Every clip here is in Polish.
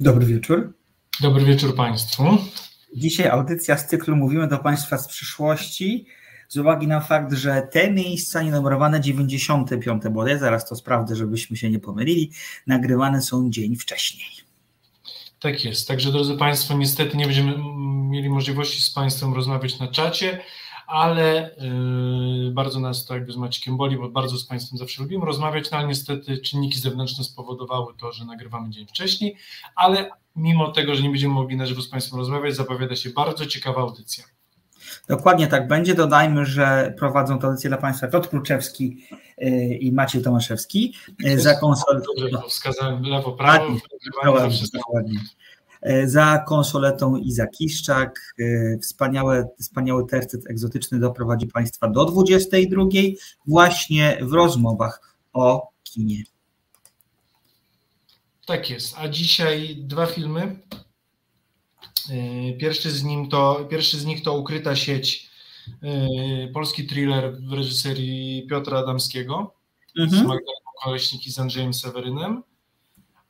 Dobry wieczór. Dobry wieczór Państwu. Dzisiaj audycja z cyklu Mówimy do Państwa z przyszłości. Z uwagi na fakt, że te miejsca nienumerowane 95 bodaj, zaraz to sprawdzę, żebyśmy się nie pomylili, nagrywane są dzień wcześniej. Tak jest. Także drodzy Państwo, niestety nie będziemy mieli możliwości z Państwem rozmawiać na czacie, ale yy, bardzo nas to jakby z Maciekiem boli, bo bardzo z Państwem zawsze lubimy rozmawiać, no ale niestety czynniki zewnętrzne spowodowały to, że nagrywamy dzień wcześniej, ale mimo tego, że nie będziemy mogli na żywo z Państwem rozmawiać, zapowiada się bardzo ciekawa audycja. Dokładnie tak będzie. Dodajmy, że prowadzą tę audycję dla Państwa Piotr Kluczewski yy, i Maciej Tomaszewski. Yy, za konsolę. Wskazałem lewo, prawo. Dokładnie, dokładnie. Yy, za konsoletą Iza Kiszczak. Wspaniałe, wspaniały tercyt egzotyczny doprowadzi Państwa do 22 właśnie w rozmowach o kinie. Tak jest. A dzisiaj dwa filmy. Pierwszy z, nim to, pierwszy z nich to Ukryta sieć, polski thriller w reżyserii Piotra Adamskiego mhm. z Magdaleną Koleśnik i z Andrzejem Sewerynem.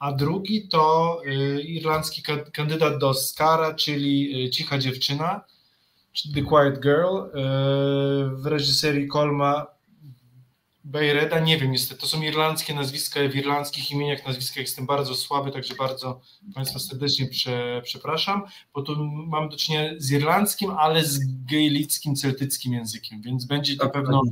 A drugi to irlandzki kandydat do Oscara, czyli Cicha dziewczyna, The Quiet Girl w reżyserii Kolma Bejreda, nie wiem niestety, to są irlandzkie nazwiska, w irlandzkich imieniach, nazwiskach jestem bardzo słaby, także bardzo Państwa serdecznie prze, przepraszam, bo tu mam do czynienia z irlandzkim, ale z gejlickim, celtyckim językiem, więc będzie na pewno,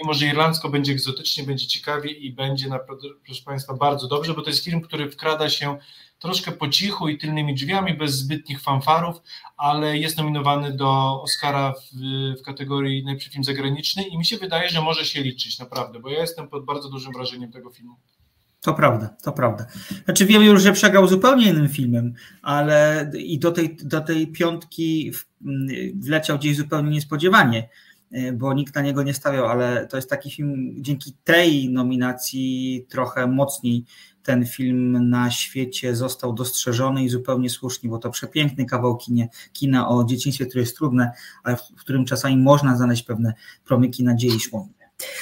mimo że irlandzko będzie egzotycznie, będzie ciekawie i będzie naprawdę, proszę Państwa, bardzo dobrze, bo to jest film, który wkrada się troszkę po cichu i tylnymi drzwiami, bez zbytnich fanfarów, ale jest nominowany do Oscara w, w, kategorii najlepszy film zagraniczny i mi się wydaje, że może się liczyć, naprawdę, bo ja jestem pod bardzo dużym wrażeniem tego filmu. To prawda, to prawda. Znaczy wiemy już, że przegrał zupełnie innym filmem, ale i do tej, do tej piątki wleciał gdzieś zupełnie niespodziewanie, bo nikt na niego nie stawiał, ale to jest taki film, dzięki tej nominacji trochę mocniej ten film na świecie został dostrzeżony i zupełnie słusznie, bo to przepiękny kawał kinie, kina o dzieciństwie, które jest trudne, ale w, którym czasami można znaleźć pewne promyki nadziei słonnej.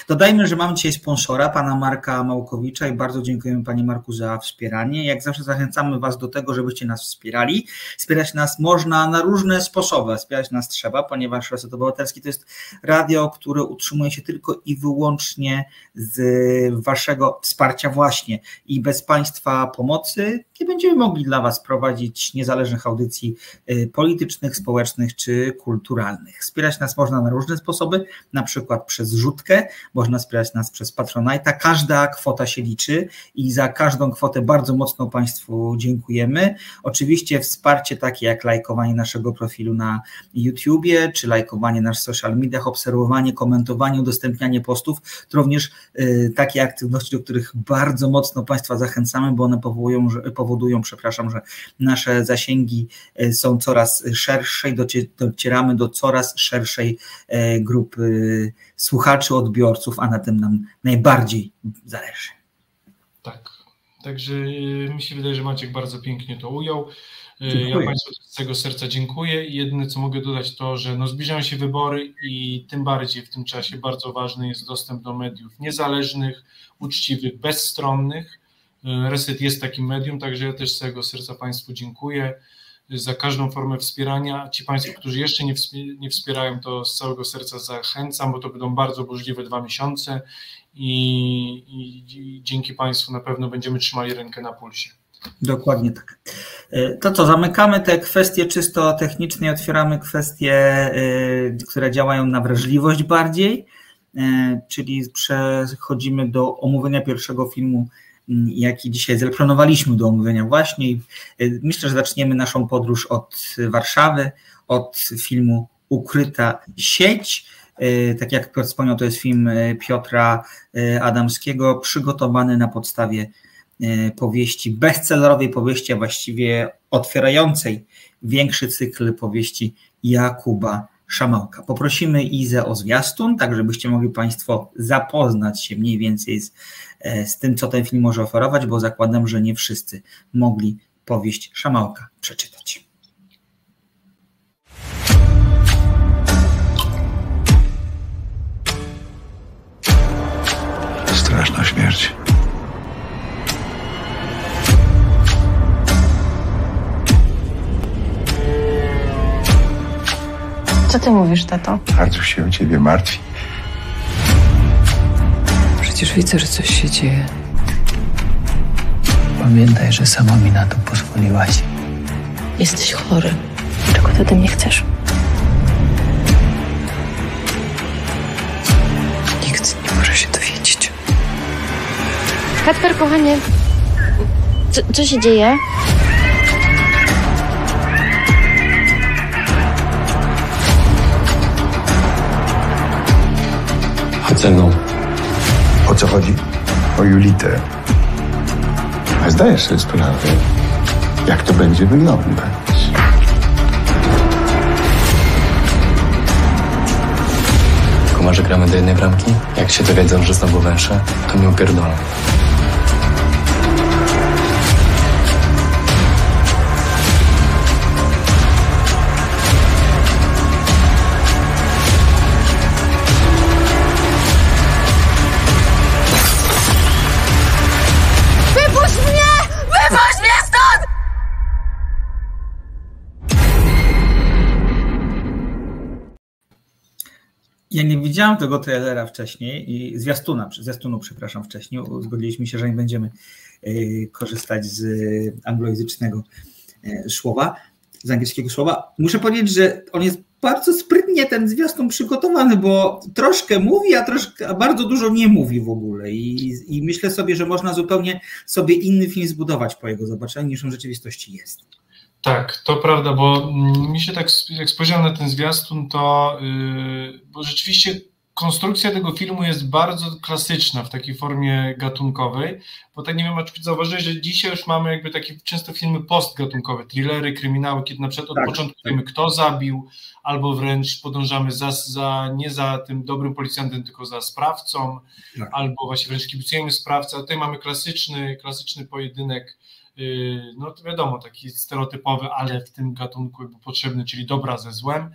Dodajmy, że mamy dzisiaj sponsora, pana Marka Małkowicza i bardzo dziękujemy panie Marku za wspieranie. Jak zawsze zachęcamy was do tego, żebyście nas wspierali. Wspierać nas można na różne sposoby. Wspierać nas trzeba, ponieważ Reset Obywatelski to jest radio, które utrzymuje się tylko i wyłącznie z waszego wsparcia właśnie i bez państwa pomocy nie będziemy mogli dla was prowadzić niezależnych audycji y, politycznych, społecznych czy kulturalnych. Wspierać nas można na różne sposoby, na przykład przez rzutkę, można wspierać nas przez Patronite'a. Każda kwota się liczy i za każdą kwotę bardzo mocno Państwu dziękujemy. Oczywiście wsparcie takie jak lajkowanie naszego profilu na YouTubie, czy lajkowanie naszych social mediach, obserwowanie, komentowanie, udostępnianie postów, to również y, takie aktywności, do których bardzo mocno Państwa zachęcamy, bo one powodują, że, powodują przepraszam, że nasze zasięgi y, są coraz szersze i docieramy do coraz szerszej y, grupy słuchaczy, odbiorców, a na tym nam najbardziej zależy. Tak. Także y, mi się wydaje, że Maciek bardzo pięknie to ujął. Dziękuję. Ja Państwu z całego serca dziękuję. Jedyne, co mogę dodać, to, że no zbliżają się wybory i tym bardziej w tym czasie bardzo ważny jest dostęp do mediów niezależnych, uczciwych, bezstronnych. Y, Reset jest takim medium, także ja też z całego serca Państwu dziękuję za każdą formę wspierania. Ci Państwo, którzy jeszcze nie wspierają, to z całego serca zachęcam, bo to będą bardzo burzliwe dwa miesiące i, i dzięki Państwu na pewno będziemy trzymali rękę na pulsie. Dokładnie tak. E, to co, zamykamy te kwestie czysto techniczne i otwieramy kwestie, e, które działają na wrażliwość bardziej, e, czyli przechodzimy do omówienia pierwszego filmu jaki dzisiaj zaplanowaliśmy do omówienia właśnie. Y, myślę, że zaczniemy naszą podróż od Warszawy, od filmu Ukryta sieć. Y, tak jak Piotr wspomniał, to jest film y, Piotra Adamskiego, przygotowany na podstawie powieści, bestsellerowej powieści, a właściwie otwierającej większy cykl powieści Jakuba Szamałka. Poprosimy Izę o zwiastun, tak żebyście mogli Państwo zapoznać się mniej więcej z, e, z tym, co ten film może oferować, bo zakładam, że nie wszyscy mogli powieść Szamałka przeczytać. Straszna śmierć. Co ty mówisz, tato? Bardzo się o ciebie martwi. Przecież widzę, że coś się dzieje. Pamiętaj, że sama mi na to pozwoliłaś. Jesteś chory. Czego ty ode mnie chcesz? Nikt nie może się dowiedzieć. Kacper, kochanie. Co, co się dzieje? Mną. O co chodzi? O Julitę. A zdajesz sobie sprawę, jak to będzie wyglądać. Kumarze gramy do jednej bramki? Jak się dowiedzą, że znowu węszę, to mi upierdolą. Widziałem tego trailera wcześniej i zwiastuna, zwiastunu, przepraszam, wcześniej. Zgodziliśmy się, że nie będziemy y, korzystać z anglojęzycznego y, słowa, z angielskiego słowa. Muszę powiedzieć, że on jest bardzo sprytnie ten zwiastun przygotowany, bo troszkę mówi, a troszkę, a bardzo dużo nie mówi w ogóle. I, I myślę sobie, że można zupełnie sobie inny film zbudować po jego zobaczeniu, niż on w rzeczywistości jest. Tak, to prawda, bo mm, mi się tak, jak spojrzałem na ten zwiastun, to yy, bo rzeczywiście konstrukcja tego filmu jest bardzo klasyczna w takiej formie gatunkowej, bo tak nie wiem, czy zauważyłeś, że dzisiaj już mamy jakby takie często filmy postgatunkowe, thrillery, kryminały, kiedy na przykład od Tak, początku tak. wiemy, kto zabił, albo wręcz podążamy za, za, nie za tym dobrym policjantem, tylko za sprawcą, Tak. albo właśnie wręcz kibicujemy sprawcę, a tutaj mamy klasyczny, klasyczny pojedynek, no to wiadomo, taki stereotypowy, ale w tym gatunku potrzebny, czyli dobra ze złem,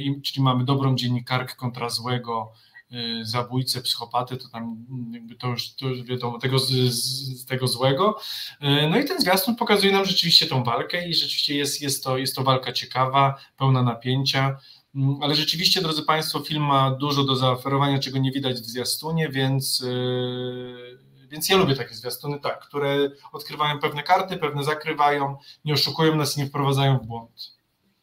i- czyli mamy dobrą dziennikarkę kontra złego yy, zabójcę, psychopatę, to tam jakby to już, to wiadomo, tego, z, z, tego złego. No i ten zwiastun pokazuje nam rzeczywiście tą walkę i rzeczywiście jest, jest, to, jest to walka ciekawa, pełna napięcia, Mm, ale rzeczywiście, drodzy Państwo, film ma dużo do zaoferowania, czego nie widać w zwiastunie, więc, yy, więc ja lubię takie zwiastuny, tak, które odkrywają pewne karty, pewne zakrywają, nie oszukują nas nie wprowadzają w błąd.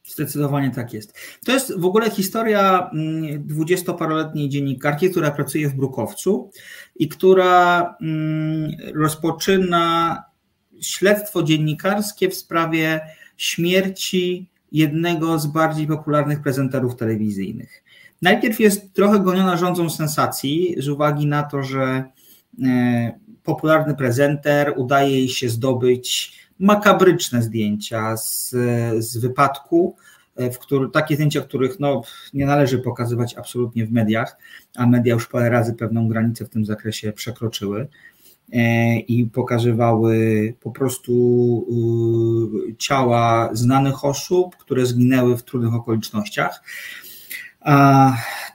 Zdecydowanie tak jest. To jest w ogóle historia mm, dwudziestoparoletniej dziennikarki, która pracuje w Brukowcu i która mm, rozpoczyna śledztwo dziennikarskie w sprawie śmierci jednego z bardziej popularnych prezenterów telewizyjnych. Najpierw jest trochę goniona rządzą sensacji z uwagi na to, że popularny prezenter udaje jej się zdobyć makabryczne zdjęcia z, z wypadku, e, w który, takie zdjęcia, których no, nie należy pokazywać absolutnie w mediach, a media już parę razy pewną granicę w tym zakresie przekroczyły e, i pokazywały po prostu ciała znanych osób, które zginęły w trudnych okolicznościach.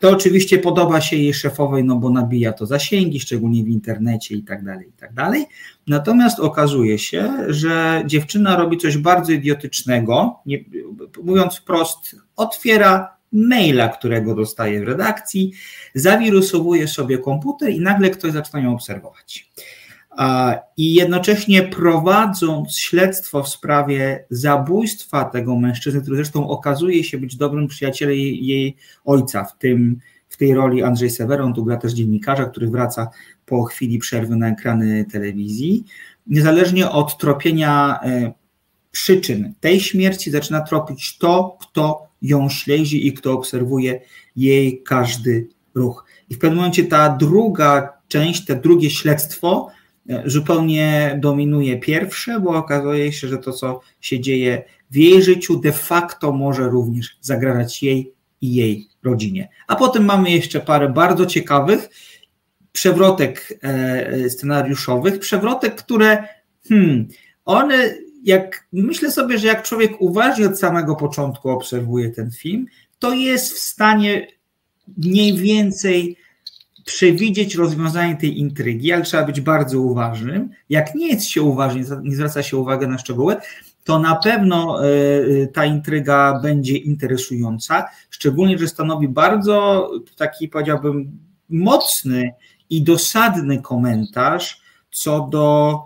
To oczywiście podoba się jej szefowej, no bo nabija to zasięgi, szczególnie w internecie i tak dalej, i tak dalej. Natomiast okazuje się, że dziewczyna robi coś bardzo idiotycznego, nie, mówiąc wprost, otwiera maila, którego dostaje w redakcji, zawirusowuje sobie komputer i nagle ktoś zaczyna ją obserwować. I jednocześnie prowadząc śledztwo w sprawie zabójstwa tego mężczyzny, który zresztą okazuje się być dobrym przyjacielem jej, jej ojca, w, tym, w tej roli Andrzej Seweron, tu gra też dziennikarza, który wraca po chwili przerwy na ekrany telewizji. Niezależnie od tropienia e, przyczyn tej śmierci, zaczyna tropić to, kto ją śledzi i kto obserwuje jej każdy ruch. I w pewnym momencie ta druga część, to drugie śledztwo zupełnie dominuje pierwsze, bo okazuje się, że to, co się dzieje w jej życiu, de facto może również zagrażać jej i jej rodzinie. A potem mamy jeszcze parę bardzo ciekawych przewrotek e, scenariuszowych, przewrotek, które hmm, one, jak myślę sobie, że jak człowiek uważnie od samego początku obserwuje ten film, to jest w stanie mniej więcej przewidzieć rozwiązanie tej intrygi, ale trzeba być bardzo uważnym. Jak nie jest się uważny, nie zwraca się uwagi na szczegóły, to na pewno y, ta intryga będzie interesująca, szczególnie, że stanowi bardzo taki, powiedziałbym, mocny i dosadny komentarz co do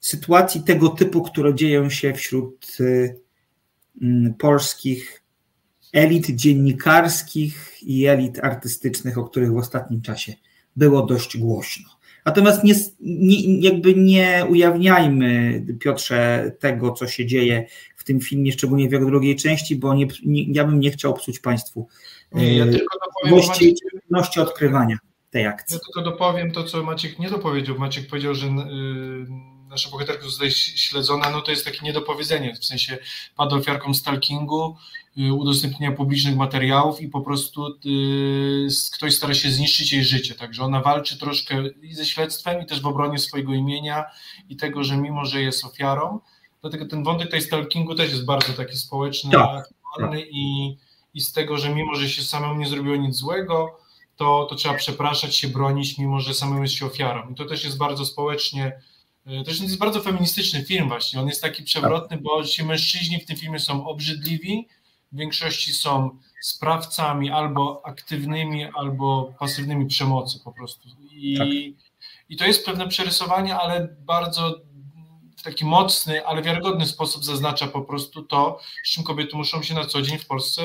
sytuacji tego typu, które dzieją się wśród mm, polskich elit dziennikarskich i elit artystycznych, o których w ostatnim czasie było dość głośno. Natomiast nie, nie, jakby nie ujawniajmy, Piotrze, tego, co się dzieje w tym filmie, szczególnie w jego drugiej części, bo nie, nie, ja bym nie chciał psuć Państwu nie, ja możliwości odkrywania tej akcji. Ja tylko dopowiem to, co Maciek nie dopowiedział. Maciek powiedział, że yy, nasza bohaterka zostaje śledzona, no to jest takie niedopowiedzenie, w sensie pada ofiarką stalkingu, yy, udostępnienia publicznych materiałów i po prostu yy, ktoś stara się zniszczyć jej życie, także ona walczy troszkę i ze śledztwem i też w obronie swojego imienia i tego, że mimo, że jest ofiarą, dlatego ten wątek tej stalkingu też jest bardzo taki społeczny tak. i, i z tego, że mimo, że się samemu nie zrobiło nic złego, to, to trzeba przepraszać się, bronić, mimo że samemu jest się ofiarą. I to też jest bardzo społecznie, e, to jest bardzo feministyczny film właśnie. On jest taki przewrotny, bo ci mężczyźni w tym filmie są obrzydliwi, w większości są sprawcami albo aktywnymi, albo pasywnymi przemocy po prostu. I, tak. i to jest pewne przerysowanie, ale bardzo w taki mocny, ale wiarygodny sposób zaznacza po prostu to, z czym kobiety muszą się na co dzień w Polsce,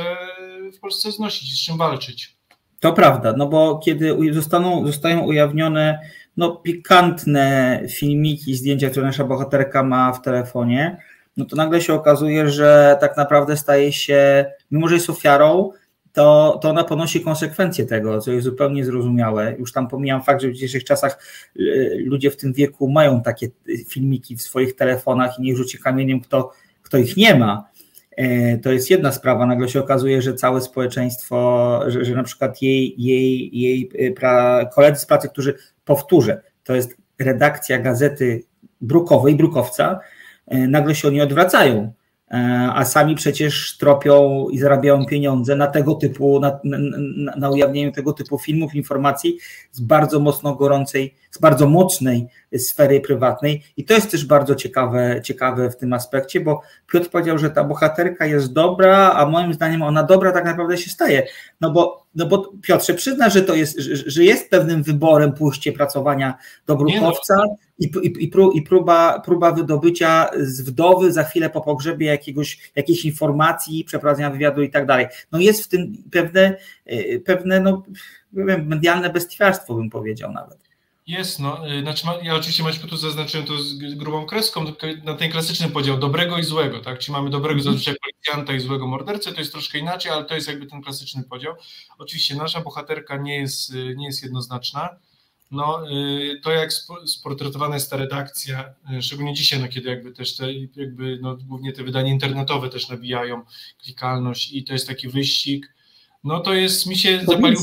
w Polsce znosić, z czym walczyć. To prawda, no bo kiedy zostaną, zostają ujawnione no, pikantne filmiki, zdjęcia, które nasza bohaterka ma w telefonie, no to nagle się okazuje, że tak naprawdę staje się, mimo że jest ofiarą, to, to ona ponosi konsekwencje tego, co jest zupełnie zrozumiałe. Już tam pomijam fakt, że w dzisiejszych czasach y, ludzie w tym wieku mają takie filmiki w swoich telefonach i niech rzuci kamieniem, kto, kto ich nie ma. E, to jest jedna sprawa. Nagle się okazuje, że całe społeczeństwo, że, że na przykład jej, jej, jej e, pra, koledzy z pracy, którzy powtórzę, to jest redakcja gazety brukowej, brukowca, e, nagle się oni odwracają E, a sami przecież tropią i zarabiają pieniądze na tego typu, na, na, na, ujawnieniu tego typu filmów, informacji z bardzo mocno gorącej, z bardzo mocnej sfery prywatnej. I to jest też bardzo ciekawe, ciekawe w tym aspekcie, bo Piotr powiedział, że ta bohaterka jest dobra, a moim zdaniem ona dobra tak naprawdę się staje. No bo, no bo Piotrze, przyzna, że to jest, że, że jest pewnym wyborem pójście pracowania do brukowca, i, i, i, próba, próba wydobycia z wdowy za chwilę po pogrzebie jakiegoś, jakiejś informacji, przeprowadzenia wywiadu i tak dalej. No jest w tym pewne, e, pewne no, wiem, medialne bestiarstwo, bym powiedział nawet. Jest, no, e, znaczy ja oczywiście Maćku tu zaznaczyłem to z grubą kreską, na ten klasyczny podział dobrego i złego, tak, czyli mamy dobrego zazwyczaj policjanta i złego mordercę, to jest troszkę inaczej, ale to jest jakby ten klasyczny podział. Oczywiście nasza bohaterka nie jest, nie jest jednoznaczna, no, y, to jak sportretowana jest ta redakcja, y, szczególnie dzisiaj, no, kiedy jakby też te, jakby, no, głównie te wydania internetowe też nabijają klikalność i to jest taki wyścig, no to jest, mi się zapalił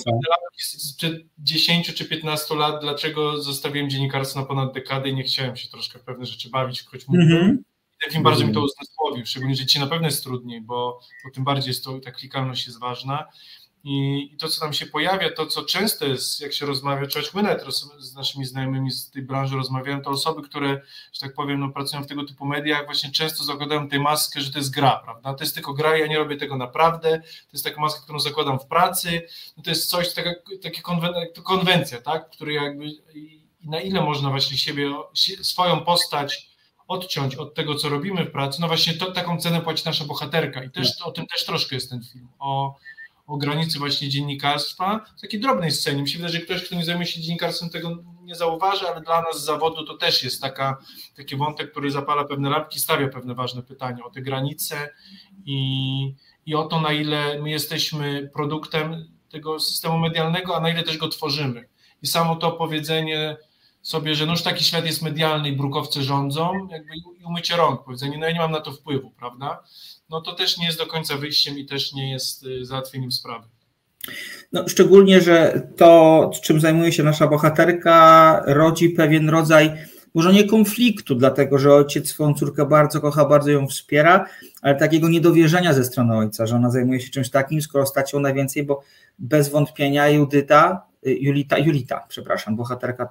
sprzed 10 czy 15 lat, dlaczego zostawiłem dziennikarstwo na ponad dekadę i nie chciałem się troszkę w pewne rzeczy bawić, choć mm -hmm. Film bardzo mi to uzmysłowił, szczególnie, że dzisiaj na pewno jest trudniej, bo, bo tym bardziej jest to, ta klikalność jest ważna. I, to, co tam się pojawia, to, co często jest, jak się rozmawia, czy choćby nawet z naszymi znajomymi z tej branży rozmawiają, to osoby, które, że tak powiem, no, pracują w tego typu mediach, właśnie często zakładają tę maskę, że to jest gra, prawda? To jest tylko gra, ja nie robię tego naprawdę, to jest taka maska, którą zakładam w pracy, no to jest coś, taka, takie konwen konwencja, tak? Który jakby, na ile można właśnie siebie, swoją postać odciąć od tego, co robimy w pracy, no właśnie to, taką cenę płaci nasza bohaterka i też o tym też troszkę jest ten film, o o granicy właśnie dziennikarstwa, w takiej drobnej scenie. Mi się wydaje, że ktoś, kto nie zajmuje się dziennikarstwem, tego nie zauważy, ale dla nas z zawodu to też jest taka, taki wątek, który zapala pewne lampki, stawia pewne ważne pytania o te granice i, i o to, na ile my jesteśmy produktem tego systemu medialnego, a na ile też go tworzymy. I samo to powiedzenie sobie, że no już taki świat jest medialny i brukowcy rządzą, jakby i umycie rąk, powiedzenie, no ja nie mam na to wpływu, prawda? no to też nie jest do końca wyjściem i też nie jest y, załatwieniem sprawy. No, szczególnie, że to, czym zajmuje się nasza bohaterka, rodzi pewien rodzaj, może nie konfliktu, dlatego że ojciec swoją córkę bardzo kocha, bardzo ją wspiera, ale takiego niedowierzenia ze strony ojca, że ona zajmuje się czymś takim, skoro stać ją najwięcej, bo bez wątpienia Judyta Julita, Julita, przepraszam, bohaterka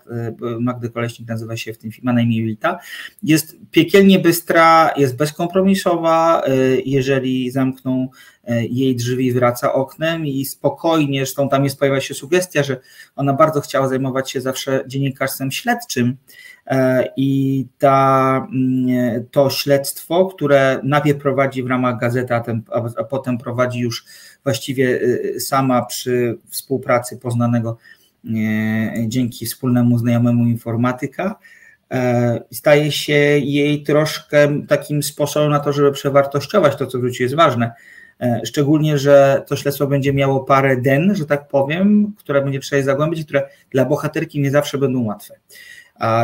Magdy Koleśnik nazywa się w tym filmie, na imię Julita, jest piekielnie bystra, jest bezkompromisowa, jeżeli zamkną jej drzwi, wraca oknem i spokojnie, zresztą tam jest, pojawia się sugestia, że ona bardzo chciała zajmować się zawsze dziennikarstwem śledczym, E, I ta, mm, to śledztwo, które najpierw prowadzi w ramach gazety, a, ten, a potem prowadzi już właściwie y, sama przy współpracy poznanego e, dzięki wspólnemu znajomemu informatyka, e, staje się jej troszkę takim sposobem na to, żeby przewartościować to, co w życiu jest ważne. Szczególnie, że to śledztwo będzie miało parę den, że tak powiem, które będzie trzeba zagłębić, które dla bohaterki nie zawsze będą łatwe.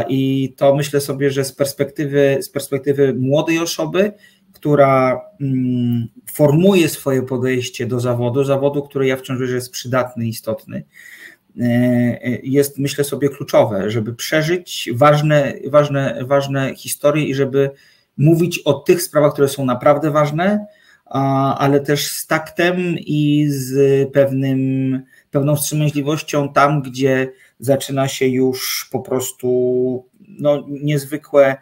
I to myślę sobie, że z perspektywy, z perspektywy młodej osoby, która mm, formuje swoje podejście do zawodu, zawodu, który ja wciąż że jest przydatny, istotny, e, jest myślę sobie kluczowe, żeby przeżyć ważne, ważne, ważne historie i żeby mówić o tych sprawach, które są naprawdę ważne, ale też z taktem i z pewnym, pewną wstrzemięźliwością tam, gdzie zaczyna się już po prostu no, niezwykłe,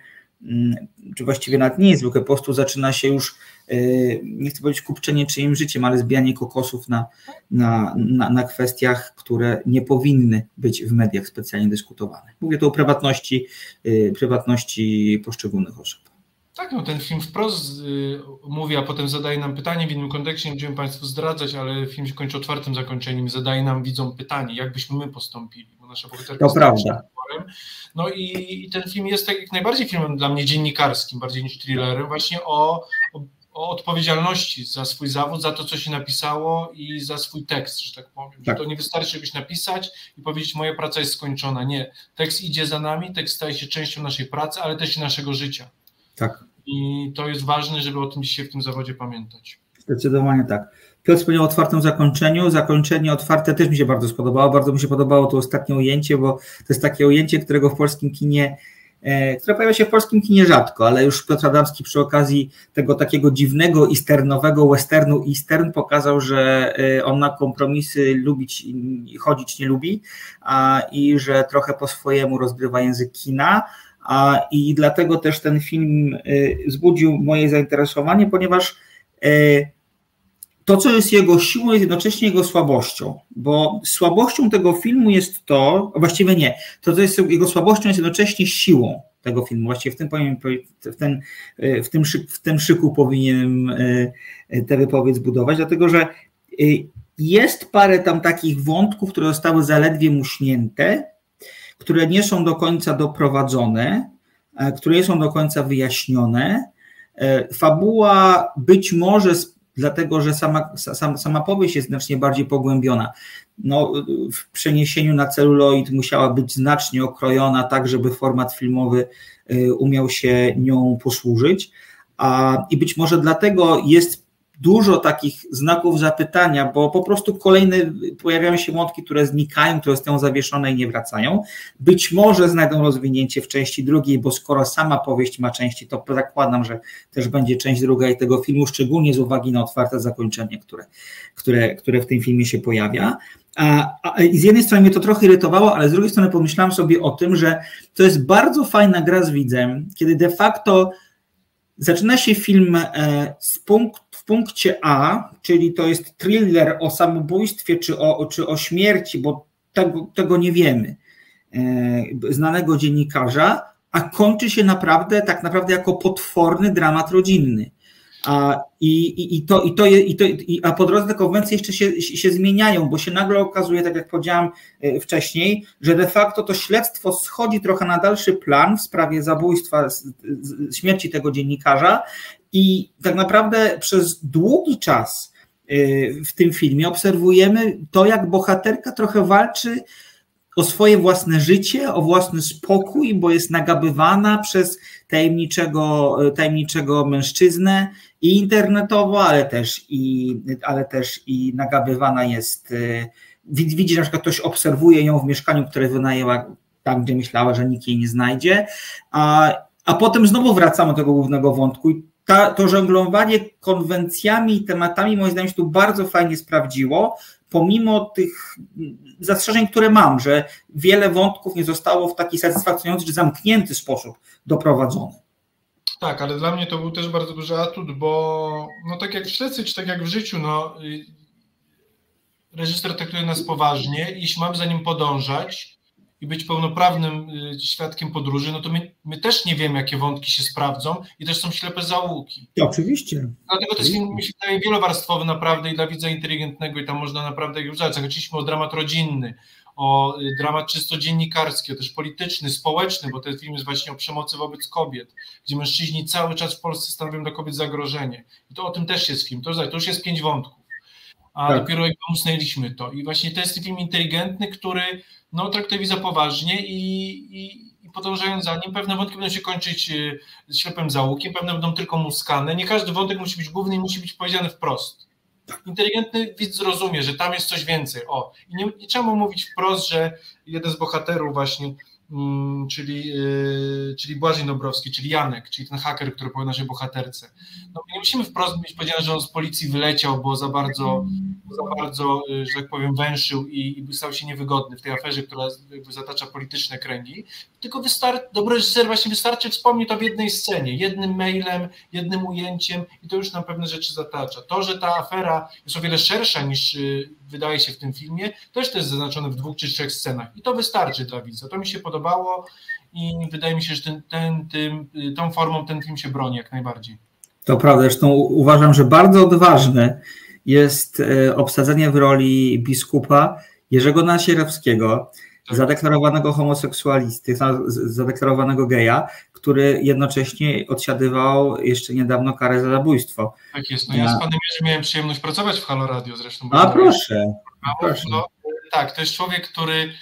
czy właściwie nawet nie niezwykłe, po prostu zaczyna się już, y, nie chcę powiedzieć kupczenie czyim życiem, ale zbijanie kokosów na, na, na, na kwestiach, które nie powinny być w mediach specjalnie dyskutowane. Mówię tu o prywatności, y, prywatności poszczególnych osób. Tak, no ten film wprost y, mówi, a potem zadaje nam pytanie w innym kontekście, nie będziemy Państwu zdradzać, ale film się kończy otwartym zakończeniem, zadaje nam widzom pytanie, jak byśmy my postąpili, bo nasza bohaterka to prawda. No i, i, ten film jest tak jak najbardziej filmem dla mnie dziennikarskim, bardziej niż thrillerem, właśnie o, o, o, odpowiedzialności za swój zawód, za to, co się napisało i za swój tekst, że tak powiem. Tak. Że to nie wystarczy czegoś napisać i powiedzieć, moja praca jest skończona. Nie, tekst idzie za nami, tekst staje się częścią naszej pracy, ale też i naszego życia. Tak. I to jest ważne, żeby o tym dzisiaj w tym zawodzie pamiętać. Zdecydowanie tak. Piotr wspomniał o otwartym zakończeniu. Zakończenie otwarte też mi się bardzo spodobało. Bardzo mi się podobało to ostatnie ujęcie, bo to jest takie ujęcie, którego w polskim kinie, e, które pojawia się w polskim kinie rzadko, ale już Piotr Adamski przy okazji tego takiego dziwnego easternowego westernu eastern pokazał, że e, on na kompromisy lubić chodzić nie lubi a, i że trochę po swojemu rozgrywa język kina a, I dlatego też ten film y, wzbudził moje zainteresowanie, ponieważ to, co jest jego siłą, jest jednocześnie jego słabością, bo słabością tego filmu jest to, właściwie nie, to, co jest jego słabością, jest jednocześnie siłą tego filmu. Właściwie w tym, w ten, w tym, w tym szyku powinienem tę wypowiedź zbudować, dlatego że jest parę tam takich wątków, które zostały zaledwie muśnięte, które nie są do końca doprowadzone, e, które nie są do końca wyjaśnione. E, fabuła być może dlatego, że sama, sama, sama powieść jest znacznie bardziej pogłębiona. No, w przeniesieniu na celuloid musiała być znacznie okrojona, tak żeby format filmowy e, umiał się nią posłużyć. A, I być może dlatego jest dużo takich znaków zapytania, bo po prostu kolejne pojawiają się wątki, które znikają, które są zawieszone i nie wracają. Być może znajdą rozwinięcie w części drugiej, bo skoro sama powieść ma części, to zakładam, że też będzie część druga i tego filmu, szczególnie z uwagi na otwarte zakończenie, które, które, które w tym filmie się pojawia. A, a, I z jednej strony mnie to trochę irytowało, ale z drugiej strony pomyślałem sobie o tym, że to jest bardzo fajna gra z widzem, kiedy de facto zaczyna się film e, z punkt, w punkcie A, czyli to jest thriller o samobójstwie czy o, czy o śmierci, bo tego, tego nie wiemy, e, znanego dziennikarza, a kończy się naprawdę, tak naprawdę jako potworny dramat rodzinny. A, i, i, i, to, i, to, i to, i, a po drodze te konwencje jeszcze się, się zmieniają, bo się nagle okazuje, tak jak powiedziałam e, wcześniej, że de facto to śledztwo schodzi trochę na dalszy plan w sprawie zabójstwa, śmierci tego dziennikarza i tak naprawdę przez długi czas e, w tym filmie obserwujemy to, jak bohaterka trochę walczy o swoje własne życie, o własny spokój, bo jest nagabywana przez tajemniczego, tajemniczego mężczyznę i internetowo, ale też i, ale też i nagabywana jest. Y, widzi, że na przykład ktoś obserwuje ją w mieszkaniu, które wynajęła tam, gdzie myślała, że nikt jej nie znajdzie, a, a potem znowu wracamy do tego głównego wątku i ta, to żonglowanie konwencjami i tematami moim zdaniem się tu bardzo fajnie sprawdziło, pomimo tych zastrzeżeń, które mam, że wiele wątków nie zostało w taki satysfakcjonujący czy zamknięty sposób doprowadzony. Tak, ale dla mnie to był też bardzo duży atut, bo no tak jak w śledcy, czy tak jak w życiu, no reżyser traktuje nas poważnie jeśli mamy za nim podążać i być pełnoprawnym y, świadkiem podróży, no to my, my też nie wiemy, jakie wątki się sprawdzą i też są ślepe zaułki. Oczywiście. Dlatego to jest film, mi się wydaje, wielowarstwowy naprawdę i dla widza inteligentnego i tam można naprawdę już zadać. Zaczęliśmy o dramat rodzinny, o y, dramat czysto dziennikarski, o też polityczny, społeczny, bo ten film jest właśnie o przemocy wobec kobiet, gdzie mężczyźni cały czas w Polsce stanowią dla kobiet zagrożenie. I to o tym też jest film. To, to już jest pięć wątków. A tak. dopiero jak usnęliśmy to. I właśnie to jest film inteligentny, który no, traktuje widza poważnie i, i, i podążając za nim, pewne wątki będą się kończyć y, ślepym załukiem, pewne będą tylko muskane. Nie każdy wątek musi być główny i musi być powiedziany wprost inteligentny widz zrozumie, że tam jest coś więcej. O, i nie, nie trzeba mu mówić wprost, że jeden z bohaterów właśnie czyli, y, czyli Błażej Dobrowski, czyli Janek, czyli ten haker, który powie naszej bohaterce. No, nie musimy wprost być powiedziane, że on z policji wyleciał, bo za bardzo, za bardzo y, że tak powiem, węszył i, i stał się niewygodny w tej aferze, która zatacza polityczne kręgi, tylko wystarczy, dobry reżyser właśnie wystarczy wspomnieć to w jednej scenie, jednym mailem, jednym ujęciem i to już nam pewne rzeczy zatacza. To, że ta afera jest o wiele szersza niż y, wydaje się w tym filmie, też to jest zaznaczone w dwóch czy trzech scenach i to wystarczy dla widza. To mi się podobało i wydaje mi się, że ten, ten, tym, tą formą ten film się broni jak najbardziej. To prawda, zresztą uważam, że bardzo odważne jest e, obsadzenie w roli biskupa Jerzego Nasierewskiego, tak. Zadeklarowanego homoseksualisty, zadeklarowanego geja, który jednocześnie odsiadywał jeszcze niedawno karę za zabójstwo. Tak jest. No ja z panem Jerzym miałem przyjemność pracować w Halo Radio zresztą. A proszę. proszę. No, tak, to jest człowiek, który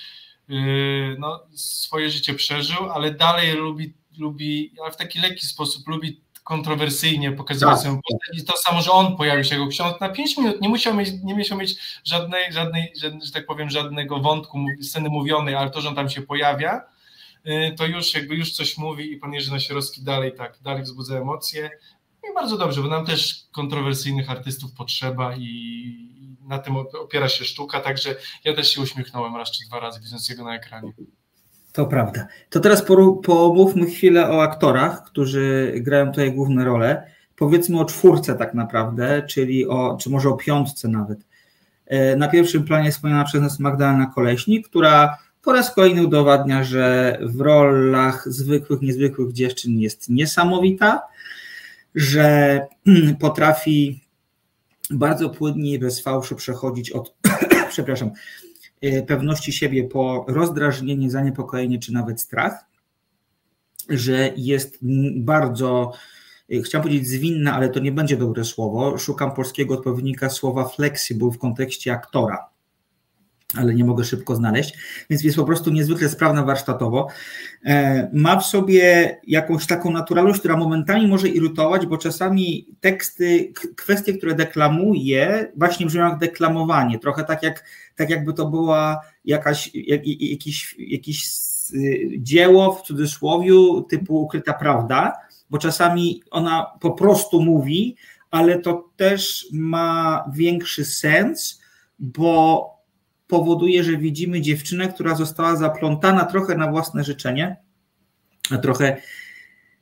yy, no, swoje życie przeżył, ale dalej lubi, lubi, ale w taki lekki sposób lubi kontrowersyjnie pokazywać tak. swoją postać i to samo, że on pojawił się jako ksiądz na 5 minut, nie musiał mieć, nie musiał mieć żadnej, żadnej, że tak powiem, żadnego wątku, sceny mówionej, ale to, że on tam się pojawia, y, to już jakby już coś mówi i pan Jerzy Nasierowski dalej tak, dalej wzbudza emocje i bardzo dobrze, bo nam też kontrowersyjnych artystów potrzeba i na tym opiera się sztuka, także ja też się uśmiechnąłem raz czy dwa razy widząc jego na ekranie. To prawda. To teraz pomówmy chwilę o aktorach, którzy grają tutaj główne role. Powiedzmy o czwórce tak naprawdę, czyli o, czy może o piątce nawet. E, na pierwszym planie wspomniana przez nas Magdalena Koleśnik, która po raz kolejny udowadnia, że w rolach zwykłych, niezwykłych dziewczyn jest niesamowita, że potrafi bardzo płynnie i bez fałszu przechodzić od, przepraszam, pewności siebie po rozdrażnienie, zaniepokojenie czy nawet strach, że jest bardzo, e, chciałem powiedzieć zwinna, ale to nie będzie dobre słowo. Szukam polskiego odpowiednika słowa flexible w kontekście aktora ale nie mogę szybko znaleźć, więc jest po prostu niezwykle sprawna warsztatowo. E, ma w sobie jakąś taką naturalność, która momentami może irytować, bo czasami teksty, kwestie, które deklamuje, właśnie brzmią jak deklamowanie, trochę tak, jak, tak jakby to była jakaś, jak, jakiś, jakiś dzieło w cudzysłowiu typu ukryta prawda, bo czasami ona po prostu mówi, ale to też ma większy sens, bo powoduje, że widzimy dziewczynę, która została zaplątana trochę na własne życzenie, a trochę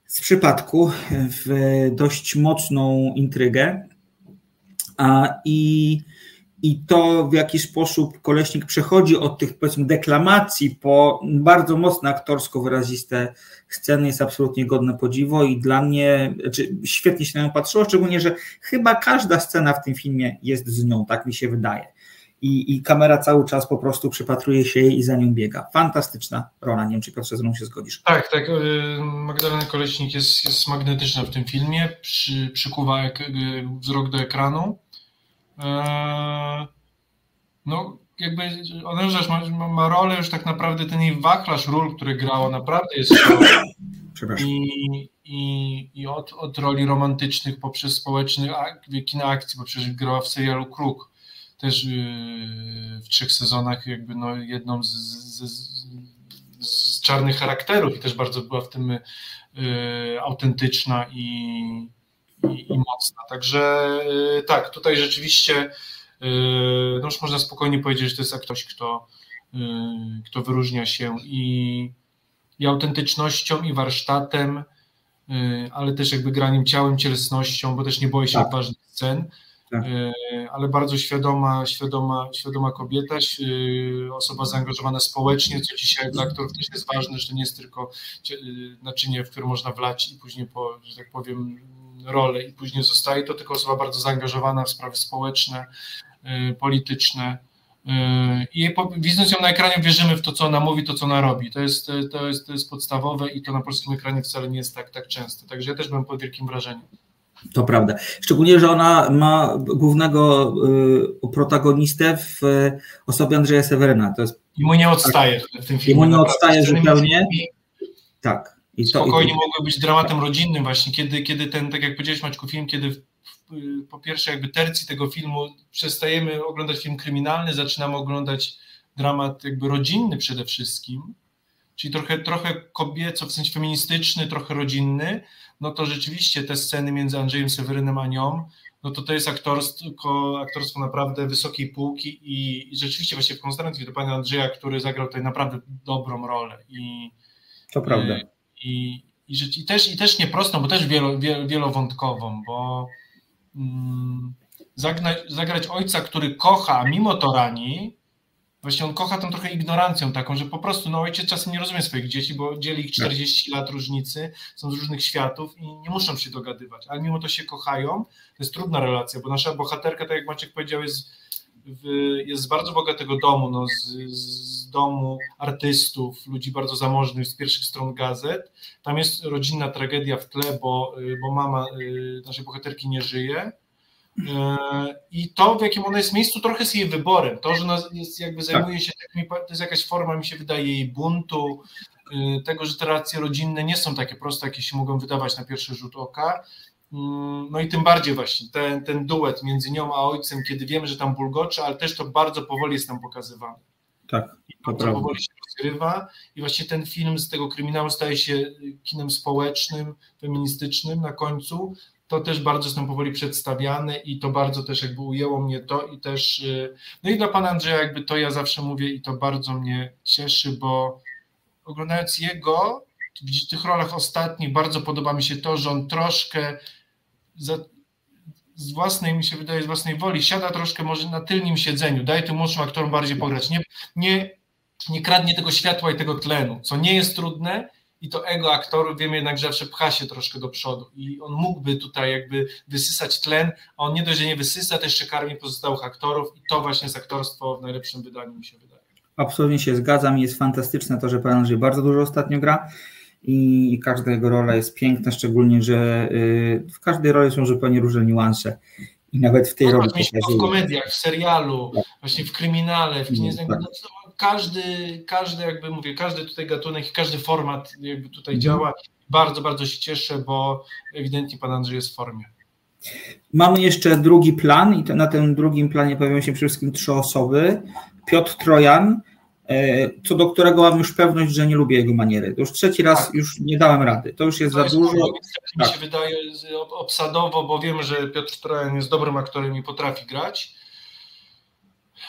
z przypadku w dość mocną intrygę. A, i, I to, w jaki sposób Koleśnik przechodzi od tych, powiedzmy, deklamacji po bardzo mocno aktorsko wyraziste sceny, jest absolutnie godne podziwu i dla mnie znaczy, świetnie się na nią patrzyło, szczególnie, że chyba każda scena w tym filmie jest z nią, tak mi się wydaje i, i kamera cały czas po prostu przypatruje się jej i za nią biega. Fantastyczna rola, nie wiem czy Piotrze ze mną się zgodzisz. Tak, tak. Y, Magdalena Koleśnik jest, jest magnetyczna w tym filmie, przy, przykuwa ek, y, wzrok do ekranu. E, no, jakby ona już ma, ma rolę, już tak naprawdę ten jej wachlarz ról, który grała, naprawdę jest I, i, i od, od roli romantycznych poprzez społecznych kina akcji, poprzez grała w serialu Kruk też y, w trzech sezonach jakby no jedną z, z, z czarnych charakterów i też bardzo była w tym y, autentyczna i, i, i mocna. Także tak, tutaj rzeczywiście no już można spokojnie powiedzieć, że to jest ktoś, kto, kto wyróżnia się i, i autentycznością, i warsztatem, ale też jakby graniem ciałem, cielesnością, bo też nie boi się tak. ważnych scen. Tak. Ale bardzo świadoma, świadoma, świadoma kobieta, osoba zaangażowana społecznie, co dzisiaj dla aktorów też jest ważne, że to nie jest tylko naczynie, w które można wlać i później, po, że tak powiem, rolę i później zostaje, to tylko osoba bardzo zaangażowana w sprawy społeczne, polityczne. I widząc ją na ekranie, wierzymy w to, co ona mówi, to, co ona robi. To jest, to jest, to jest podstawowe i to na polskim ekranie wcale nie jest tak, tak często. Także ja też byłem pod wielkim wrażeniem. To prawda. Szczególnie, że ona ma głównego y, protagonistę w osobie Andrzeja Seweryna. To jest, I mu nie odstaje tak, w tym filmie. I mu nie odstaje zupełnie. Tak. I to, Spokojnie i... mogły być dramatem rodzinnym właśnie, kiedy, kiedy ten, tak jak powiedziałeś Maćku, film, kiedy Y, po pierwsze jakby tercji tego filmu przestajemy oglądać film kryminalny, zaczynamy oglądać dramat jakby rodzinny przede wszystkim, czyli trochę, trochę kobieco, w sensie feministyczny, trochę rodzinny, no to rzeczywiście te sceny między Andrzejem Sewerynem a nią, no to to jest aktorstwo, aktorstwo naprawdę wysokiej półki i, i rzeczywiście właśnie w konstrancji do pana Andrzeja, który zagrał tutaj naprawdę dobrą rolę i to prawda. I, i, i, i też, i też nieprostą, bo też wielo, wielowątkową, bo Mm, zagrać, zagrać ojca, który kocha, a mimo to rani, właśnie on kocha tą trochę ignorancją taką, że po prostu no, ojciec czasem nie rozumie swoich dzieci, bo dzieli ich 40 lat różnicy, są z różnych światów i nie muszą się dogadywać, ale mimo to się kochają. To jest trudna relacja, bo nasza bohaterka, tak jak Maciek powiedział, jest, w, jest z bardzo bogatego domu, no, z, z domu artystów, ludzi bardzo zamożnych, z pierwszych stron gazet. Tam jest rodzinna tragedia w tle, bo, y, bo mama y, naszej bohaterki nie żyje. Y, I to, w jakim ona jest miejscu, trochę jest jej wyborem. To, że ona jest, jakby zajmuje się takimi, to jest jakaś forma, mi się wydaje, jej buntu, tego, że te relacje rodzinne nie są takie proste, jakie się mogą wydawać na pierwszy rzut oka. No i tym bardziej właśnie ten, ten duet między nią a ojcem, kiedy wiemy, że tam bulgocze, ale też to bardzo powoli jest tam pokazywane. Tak. To powoli się rozgrywa i właśnie ten film z tego kryminału staje się kinem społecznym, feministycznym na końcu. To też bardzo jest tam powoli przedstawiane i to bardzo też jakby ujęło mnie to i też, y, no i dla pana Andrzeja jakby to ja zawsze mówię i to bardzo mnie cieszy, bo oglądając jego w tych rolach ostatnich bardzo podoba mi się to, że on troszkę za, z własnej, mi się wydaje, z własnej woli, siada troszkę może na tylnym siedzeniu, daje tym młodszym aktorom bardziej pograć, nie, nie, nie kradnie tego światła i tego tlenu, co nie jest trudne i to ego aktorów wiemy jednak, że zawsze pcha się troszkę do przodu i on mógłby tutaj jakby wysysać tlen, a on nie dość, że nie wysysa, to jeszcze karmi pozostałych aktorów i to właśnie jest aktorstwo w najlepszym wydaniu mi się wydaje. Absolutnie się zgadzam, jest fantastyczne to, że Pan Andrzej bardzo dużo ostatnio gra i każda jego rola jest piękna, szczególnie, że y, w każdej roli są zupełnie różne niuanse. I nawet w tej no, roli. W komediach, w serialu, tak. właśnie w kryminale, w kinie. Tak. No, każdy, każdy, jakby mówię, każdy tutaj gatunek, każdy format jakby tutaj mhm. działa. Bardzo, bardzo się cieszę, bo ewidentnie pan Andrzej jest w formie. Mamy jeszcze drugi plan i to na tym drugim planie pojawią się przede wszystkim trzy osoby. Piotr Trojan, E, co do którego mam już pewność, że nie lubię jego maniery. To już trzeci raz tak. już nie dałem rady. To już jest to za jest dużo. Mi tak. się wydaje obsadowo, bo wiem, że Piotr Trojan jest dobrym aktorem i potrafi grać.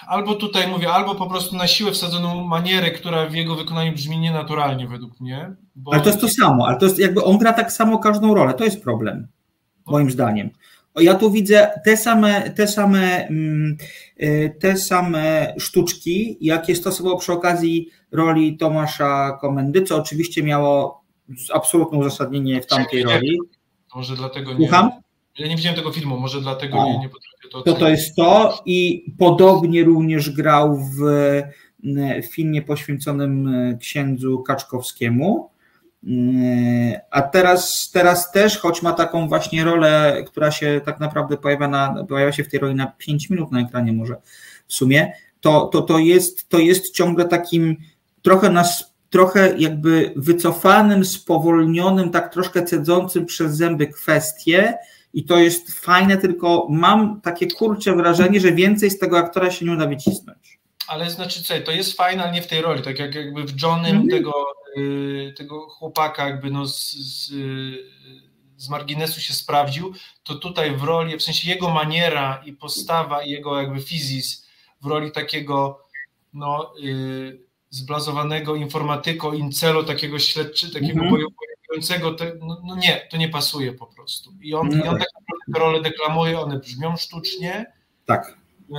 Albo tutaj mówię, albo po prostu na siłę wsadzoną manierę, która w jego wykonaniu brzmi nienaturalnie według mnie. Ale to jest to samo, ale to jest jakby on gra tak samo każdą rolę. To jest problem, moim zdaniem. Ja tu widzę te same, te same, mm, y, te same sztuczki, jakie stosował przy okazji roli Tomasza Komendy, co oczywiście miało absolutne uzasadnienie w tamtej roli. Może dlatego nie. Słucham? Ja nie widziałem tego filmu, może dlatego nie, nie potrafię to. To to jest to i podobnie również grał w, filmie poświęconym księdzu Kaczkowskiemu. A teraz, teraz też, choć ma taką właśnie rolę, która się tak naprawdę pojawia, na, pojawia się w tej roli na 5 minut na ekranie może w sumie, to, to, to, jest, to jest ciągle takim trochę nas trochę jakby wycofanym, spowolnionym, tak troszkę cedzącym przez zęby kwestie i to jest fajne, tylko mam takie kurcze wrażenie, że więcej z tego aktora się nie uda wycisnąć. Ale znaczy co, to jest fajne, ale nie w tej roli, tak jak jakby w Johnem mm -hmm. tego Y, tego chłopaka jakby no z, z, z marginesu się sprawdził, to tutaj w roli, w sensie jego maniera i postawa i jego jakby fizis w roli takiego no, yy, zblazowanego informatyko, incelo, takiego śledczy, takiego mm bojującego, no, no, nie, to nie pasuje po prostu. I on, no. i on tak naprawdę te role deklamuje, one brzmią sztucznie. Tak. Yy,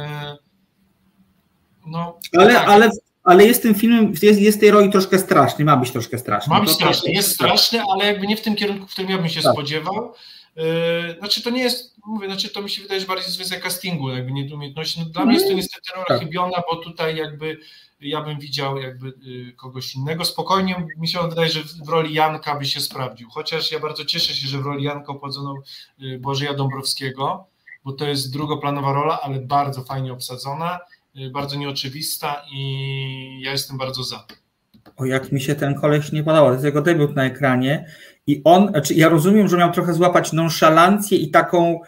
no, ale, tak. ale ale jest tym filmem, jest, jest tej roli troszkę straszny, ma być troszkę straszny. Ma być straszny, jest straszny, ale jakby nie w tym kierunku, w którym ja bym się tak. spodziewał. Yy, znaczy to nie jest, mówię, znaczy to mi się wydaje, że bardziej jest kwestia castingu, jakby nie umiejętności. No, dla mnie jest to niestety rola tak. chybiona, bo tutaj jakby ja bym widział jakby yy, kogoś innego. Spokojnie mi się wydaje, że w roli Janka by się sprawdził, chociaż ja bardzo cieszę się, że w roli Janka obsadzono yy, Bożeja Dąbrowskiego, bo to jest drugoplanowa rola, ale bardzo fajnie obsadzona Y, bardzo nieoczywista i ja jestem bardzo za. O, jak mi się ten koleś nie podobał, to jest jego debiut na ekranie i on, znaczy ja rozumiem, że miał trochę złapać nonszalancję i taką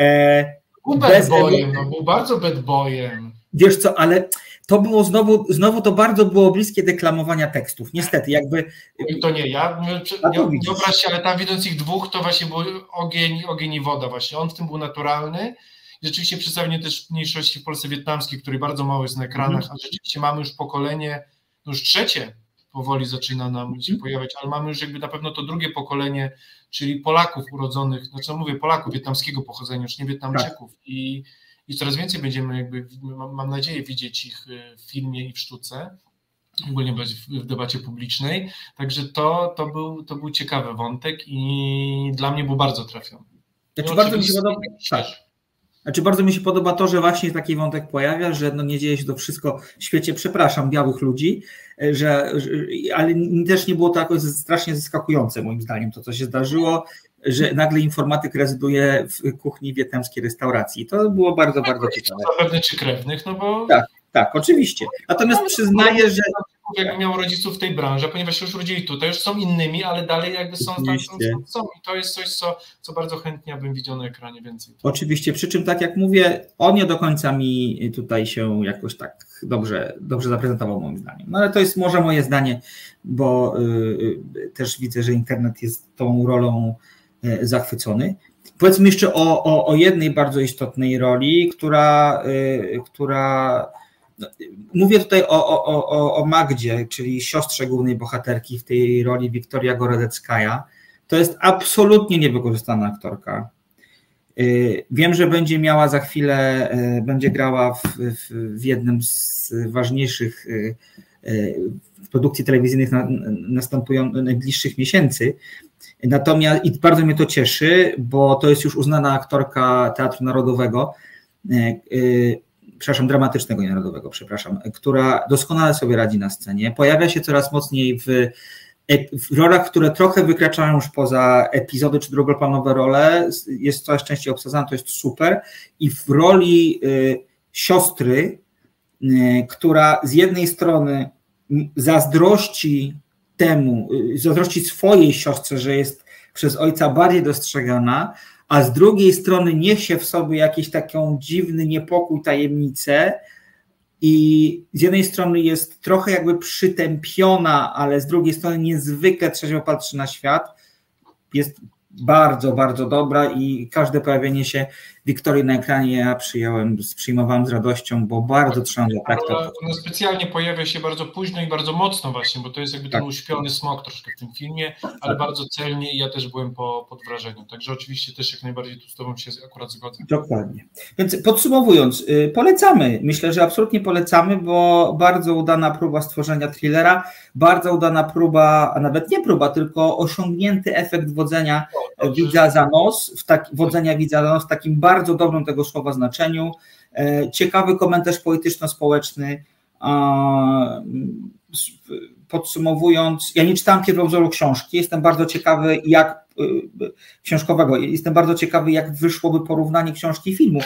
e, był bad boyem, no, był bardzo bad boyem. Wiesz co, ale to było znowu, znowu to bardzo było bliskie deklamowania tekstów. Niestety, jakby. To nie, ja nie, nie, nie obraź się, ale tam widząc ich dwóch, to właśnie był ogień, ogień i woda właśnie. On w tym był naturalny rzeczywiście przedstawienie też mniejszości w Polsce wietnamskiej, której bardzo mało jest na ekranach, mhm. a rzeczywiście mamy już pokolenie, no już trzecie powoli zaczyna nam się mhm. pojawiać, ale mamy już jakby na pewno to drugie pokolenie, czyli Polaków urodzonych, no co mówię, Polaków wietnamskiego pochodzenia, już nie Wietnamczyków tak. i, i coraz więcej będziemy jakby, mam nadzieję, widzieć ich y, w filmie i w sztuce, ogólnie w debacie publicznej. Także to, to, był, to był ciekawy wątek i dla mnie był bardzo trafiony. Znaczy bardzo mi się podoba. Tak. Znaczy bardzo mi się podoba to, że właśnie taki wątek pojawia, że no nie dzieje się to wszystko w świecie, przepraszam, białych ludzi, że, że ale też nie było to jakoś strasznie zaskakujące moim zdaniem to, co się zdarzyło, że nagle informatyk rezyduje w kuchni wietnamskiej restauracji. To było bardzo, bardzo ciekawe. Zapewne czy krewnych, no bo... Tak, tak, oczywiście. Natomiast przyznaję, że jakby miał rodziców w tej branży, ponieważ się już rodzili tutaj, już są innymi, ale dalej jakby są tam, są, są, I to jest coś, co, co bardzo chętnie bym widział na ekranie więcej. Oczywiście, przy czym tak jak mówię, on nie do końca mi tutaj się jakoś tak dobrze, dobrze zaprezentował moim zdaniem. No ale to jest może moje zdanie, bo y, też widzę, że internet jest tą rolą zachwycony. Powiedzmy jeszcze o, o, o jednej bardzo istotnej roli, która, y, która no, mówię tutaj o, o, o, Magdzie, czyli siostrze głównej bohaterki w tej roli Wiktoria Gorodeckaja. To jest absolutnie niewykorzystana aktorka. Y, wiem, że będzie miała za chwilę, będzie grała w, w, jednym z ważniejszych produkcji telewizyjnych na, następujących najbliższych miesięcy. Natomiast i bardzo mnie to cieszy, bo to jest już uznana aktorka Teatru Narodowego przepraszam, dramatycznego narodowego, przepraszam, która doskonale sobie radzi na scenie. Pojawia się coraz mocniej w, w rolach, które trochę wykraczają już poza epizody czy drugoplanowe role. Jest coraz częściej obsadzana, to jest super. I w roli y, siostry, która z jednej strony zazdrości temu, y, zazdrości swojej siostrze, że jest przez ojca bardziej dostrzegana, a z drugiej strony niesie w sobie jakiś taką dziwny niepokój, tajemnicę i z jednej strony jest trochę jakby przytępiona, ale z drugiej strony niezwykle trzeźwo patrzy na świat, jest bardzo, bardzo dobra i każde pojawienie się Wiktorii na ekranie ja przyjąłem, przyjmowałem z radością, bo bardzo trzymam za tak. Ona, specjalnie pojawia się bardzo późno i bardzo mocno właśnie, bo to jest jakby tak. ten uśpiony smok troszkę w tym filmie, ale tak. bardzo celnie i ja też byłem po, pod wrażeniem, także oczywiście też jak najbardziej tu z Tobą się akurat zgodzę. Dokładnie. Więc podsumowując, yy, polecamy, myślę, że absolutnie polecamy, bo bardzo udana próba stworzenia thrillera, bardzo udana próba, a nawet nie próba, tylko osiągnięty efekt wodzenia widza za nos, w tak, wodzenia widza za nos w takim bardzo dobrym tego słowa znaczeniu. E, ciekawy komentarz polityczno-społeczny. Podsumowując, ja nie czytałem pierwowzoru książki, jestem bardzo ciekawy, jak e, książkowego, jestem bardzo ciekawy, jak wyszłoby porównanie książki i filmu,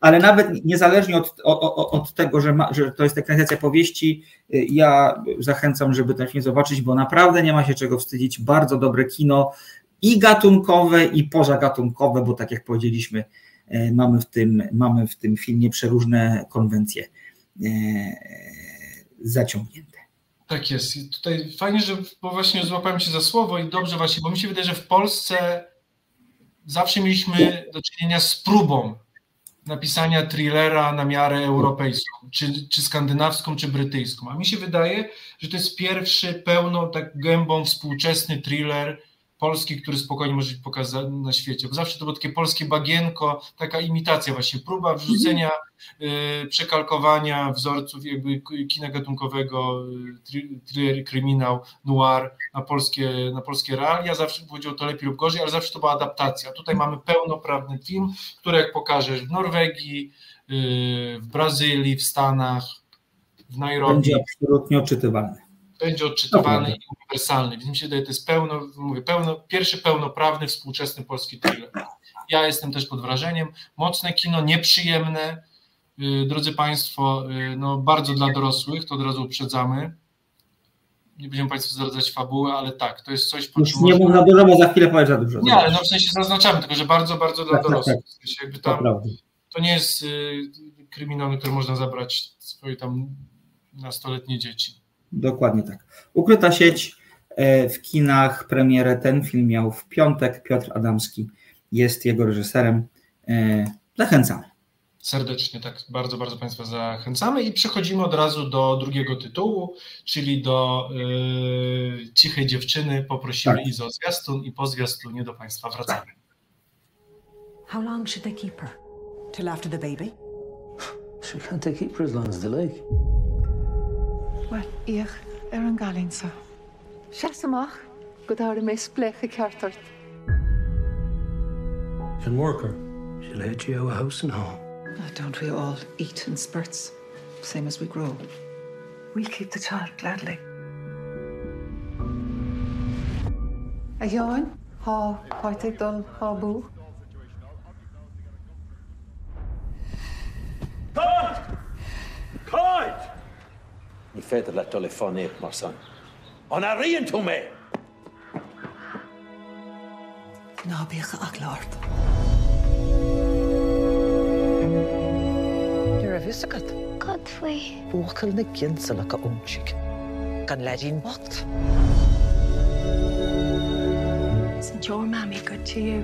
ale nawet niezależnie od, od, od tego, że, ma, że to jest ekranizacja powieści, e, ja zachęcam, żeby ten film zobaczyć, bo naprawdę nie ma się czego wstydzić. Bardzo dobre kino i gatunkowe, i pozagatunkowe, bo tak jak powiedzieliśmy, E, mamy w tym, mamy w tym filmie przeróżne konwencje e, zaciągnięte. Tak jest. I tutaj fajnie, że bo właśnie złapałem się za słowo i dobrze właśnie, bo mi się wydaje, że w Polsce zawsze mieliśmy do czynienia z próbą napisania thrillera na miarę europejską, czy, czy skandynawską, czy brytyjską. A mi się wydaje, że to jest pierwszy pełno tak gębą współczesny thriller polski, który spokojnie może być pokazany na świecie. Bo zawsze to było takie polskie bagienko, taka imitacja właśnie, próba wrzucenia, y, przekalkowania wzorców jakby kina gatunkowego, y, thriller, kryminał, noir na polskie, na polskie realia. Zawsze powiedział to lepiej lub gorzej, ale zawsze to była adaptacja. Tutaj mamy pełnoprawny film, który jak pokażesz w Norwegii, y, w Brazylii, w Stanach, w Nairobi. Będzie absolutnie odczytywalny będzie odczytywany i uniwersalny. Więc mi się wydaje, to jest pełno, mówię, pełno, pierwszy pełnoprawny, współczesny polski thriller. Ja jestem też pod wrażeniem. Mocne kino, nieprzyjemne, yy, drodzy Państwo, yy, no bardzo dla dorosłych, to od razu uprzedzamy. Nie będziemy Państwu zdradzać fabuły, ale tak, to jest coś, po czym Nie mów za dużo, bo za chwilę powiesz za dużo. Nie, ale no w sensie zaznaczamy, tylko że bardzo, bardzo dla tak, tak dorosłych. Tak, tak. W sensie jakby tam, to, to nie jest yy, kryminał, który można zabrać swoje tam nastoletnie dzieci. Dokładnie tak. Ukryta sieć e, w kinach, premierę ten film miał w piątek. Piotr Adamski jest jego reżyserem. E, zachęcamy. Serdecznie tak, bardzo, bardzo Państwa zachęcamy i przechodzimy od razu do drugiego tytułu, czyli do yy, Cichej Dziewczyny. Poprosimy tak. Izo o zwiastun i po zwiastunie do Państwa wracamy. How long should they keep her? Till after the baby? She can't keep her as long as they like. Wel, ich ar an er galínsa. Seach go dáir mé splécha ceartart. Can work her. She'll head you out a house and home. Oh, don't we all eat in spurts, same as we grow? We'll keep the child gladly. A Johan, ha poitig dul ha bú. Kite! Kite! Ifeder son. telefonēt, Marsan. Un arī tu mē! Nav bieha aklārt. Jūra visakat? Godfrey. Būkalni kiensalaka umčik. Kan lēdīn bakt. Isn't your mammy good to you?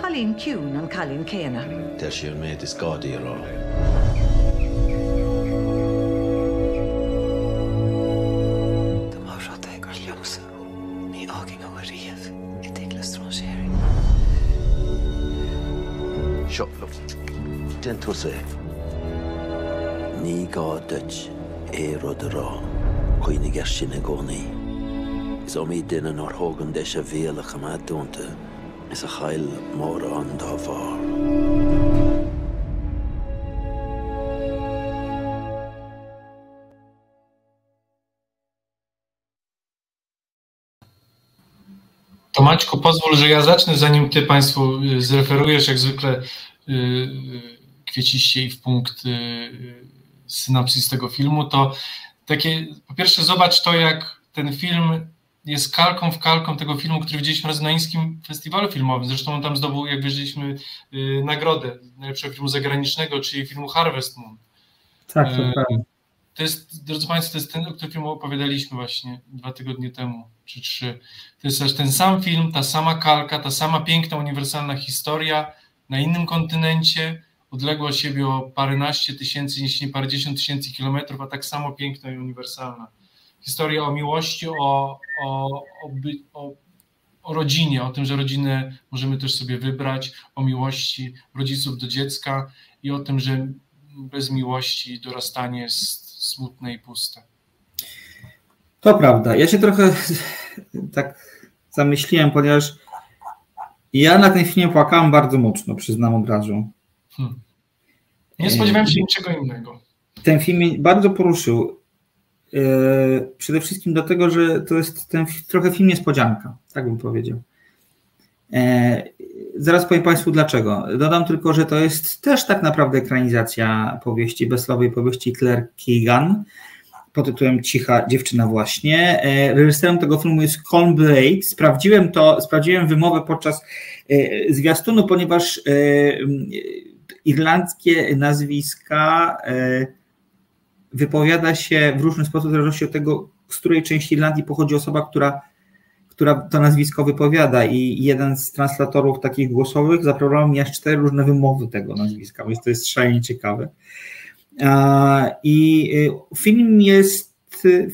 Colleen Cune and Colleen Kena. Tell your mate is God, you. Den tú sé. Ní gá dut é rud ará chuoine gar sin na gcónaí. Is ó mí duine nó thugan de a bhéla chamá dúnta is a chail an dá bhar. Tomaćku, pozwól, że ja zacznę, zanim ty Państwu zreferujesz jak zwykle kwieciście i w punkt y, y, synopsis tego filmu, to takie, po pierwsze zobacz to, jak ten film jest kalką w kalką tego filmu, który widzieliśmy na Ińskim Festiwalu Filmowym. Zresztą on tam zdobył, jak wierzyliśmy, y, nagrodę najlepszego filmu zagranicznego, czyli filmu Harvest Moon. Tak, to prawda. To jest, drodzy Państwo, to jest ten, o którym opowiadaliśmy właśnie dwa tygodnie temu, czy trzy. To jest też ten sam film, ta sama kalka, ta sama piękna, uniwersalna historia na innym kontynencie, odległa od siebie o paręnaście tysięcy, jeśli nie parędziesiąt tysięcy kilometrów, a tak samo piękna i uniwersalna. Historia o miłości, o, o, o, o, o rodzinie, o tym, że rodzinę możemy też sobie wybrać, o miłości rodziców do dziecka i o tym, że bez miłości dorastanie jest smutne i puste. To prawda. Ja się trochę tak zamyśliłem, ponieważ ja na ten film płakałem bardzo mocno, przyznam od. Hmm. Nie spodziewałem się niczego innego. Ten film mnie bardzo poruszył. E, przede wszystkim dlatego, że to jest ten trochę film niespodzianka, tak bym powiedział. E, zaraz powiem Państwu dlaczego. Dodam tylko, że to jest też tak naprawdę ekranizacja powieści, bezsłowej powieści Claire Keegan pod tytułem Cicha dziewczyna właśnie. Reżyserem tego filmu jest Colm Blade. Sprawdziłem to, sprawdziłem wymowę podczas zwiastunu, ponieważ irlandzkie nazwiska e, wypowiada się w różny sposób, w zależności od tego, z której części Irlandii pochodzi osoba, która, która to nazwisko wypowiada i jeden z translatorów takich głosowych zaproponował mi aż cztery różne wymowy tego nazwiska, więc to jest szalenie ciekawe. I y, film jest,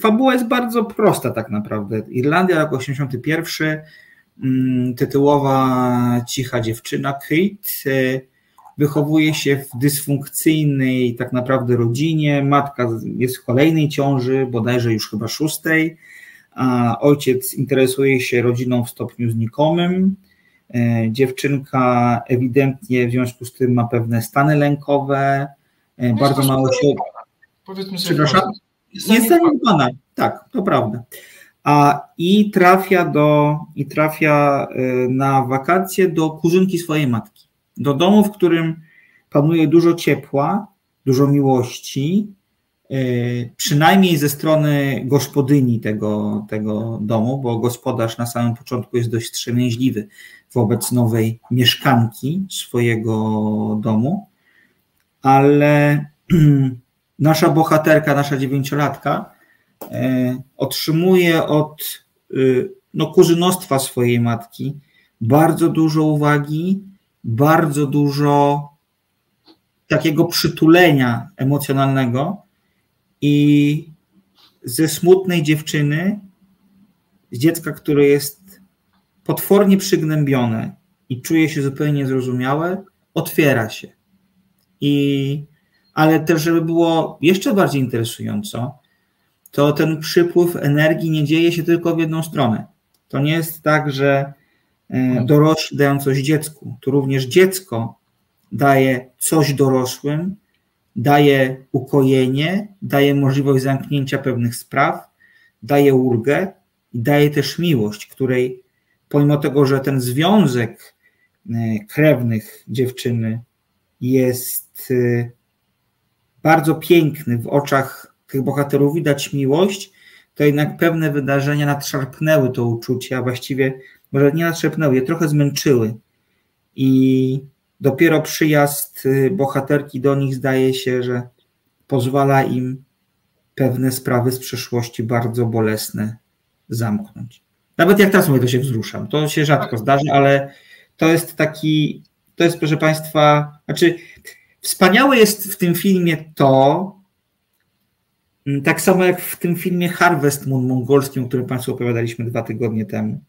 fabuła jest bardzo prosta tak naprawdę. Irlandia, rok 81, mm, tytułowa cicha dziewczyna Kate y, wychowuje się w dysfunkcyjnej tak naprawdę rodzinie, matka jest w kolejnej ciąży, bodajże już chyba szóstej, a ojciec interesuje się rodziną w stopniu znikomym, e, dziewczynka ewidentnie w związku z tym ma pewne stany lękowe, e, no bardzo mało się... Powiedzmy sobie Przepraszam? Jest zaniedbana, tak, to prawda. A i trafia do, i trafia e, na wakacje do kuzynki swojej matki do domu, w którym panuje dużo ciepła, dużo miłości, e, przynajmniej ze strony gospodyni tego, tego domu, bo gospodarz na samym początku jest dość wstrzemięźliwy wobec nowej mieszkanki swojego domu, ale nasza bohaterka, nasza dziewięciolatka e, otrzymuje od e, no, kuzynostwa swojej matki bardzo dużo uwagi, bardzo dużo takiego przytulenia emocjonalnego i ze smutnej dziewczyny, z dziecka, które jest potwornie przygnębione i czuje się zupełnie niezrozumiałe, otwiera się. I, ale też, żeby było jeszcze bardziej interesująco, to ten przypływ energii nie dzieje się tylko w jedną stronę. To nie jest tak, że dorośli dają coś dziecku. Tu również dziecko daje coś dorosłym, daje ukojenie, daje możliwość zamknięcia pewnych spraw, daje ulgę i daje też miłość, której pomimo tego, że ten związek e, krewnych dziewczyny jest e, bardzo piękny w oczach tych bohaterów, widać miłość, to jednak pewne wydarzenia nadszarpnęły to uczucie, a właściwie może nie natrzepnęły, je trochę zmęczyły. I dopiero przyjazd y, bohaterki do nich zdaje się, że pozwala im pewne sprawy z przeszłości bardzo bolesne zamknąć. Nawet jak teraz mówię, to się wzruszam. To się rzadko zdarzy, ale to jest taki, to jest, proszę Państwa, znaczy, wspaniałe jest w tym filmie to, mm, tak samo jak w tym filmie Harvest Moon mongolskim, o którym Państwu opowiadaliśmy dwa tygodnie temu,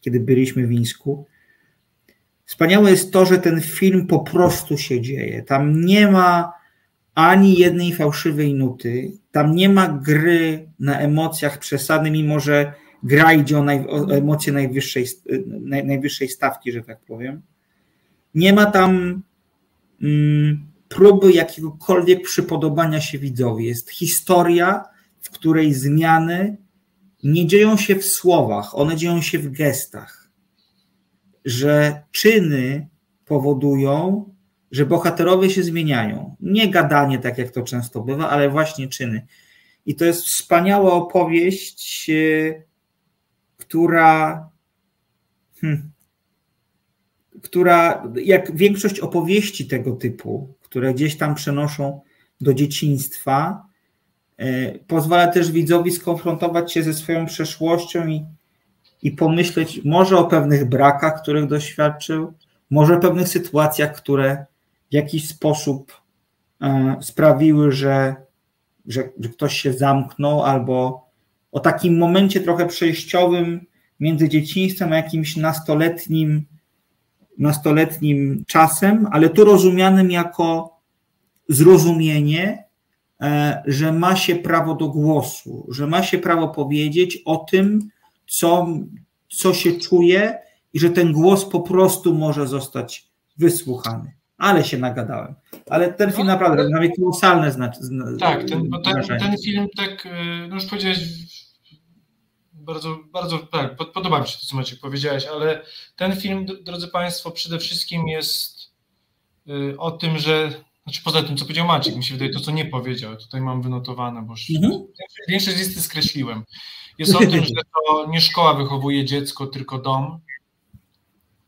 kiedy byliśmy w Wińsku. Wspaniałe jest to, że ten film po prostu się dzieje. Tam nie ma ani jednej fałszywej nuty, tam nie ma gry na emocjach przesady, mimo że gra idzie o, naj, o emocje najwyższej, naj, najwyższej stawki, że tak powiem. Nie ma tam mm, próby jakiegokolwiek przypodobania się widzowi. Jest historia, w której zmiany nie dzieją się w słowach, one dzieją się w gestach. Że czyny powodują, że bohaterowie się zmieniają. Nie gadanie, tak jak to często bywa, ale właśnie czyny. I to jest wspaniała opowieść, e, która, hmm, która, jak większość opowieści tego typu, które gdzieś tam przenoszą do dzieciństwa, pozwala też widzowi skonfrontować się ze swoją przeszłością i, i pomyśleć może o pewnych brakach, których doświadczył, może o pewnych sytuacjach, które w jakiś sposób e, sprawiły, że, że, że ktoś się zamknął, albo o takim momencie trochę przejściowym między dzieciństwem a jakimś nastoletnim, nastoletnim czasem, ale tu rozumianym jako zrozumienie E, że ma się prawo do głosu, że ma się prawo powiedzieć o tym, co, co się czuje i że ten głos po prostu może zostać wysłuchany. Ale się nagadałem. Ale ten film no, naprawdę robi na mnie kolosalne znaczenie. Tak, ten, bo ten, ten film tak, e, no już powiedziałeś bardzo, bardzo tak, podoba mi się to, co Maciek powiedziałeś, ale ten film, drodzy Państwo, przede wszystkim jest e, o tym, że znaczy poza tym, co powiedział Maciek, mi się wydaje to, co nie powiedział, tutaj mam wynotowane, bo mhm. większość listy skreśliłem. Jest o tym, że to nie szkoła wychowuje dziecko, tylko dom.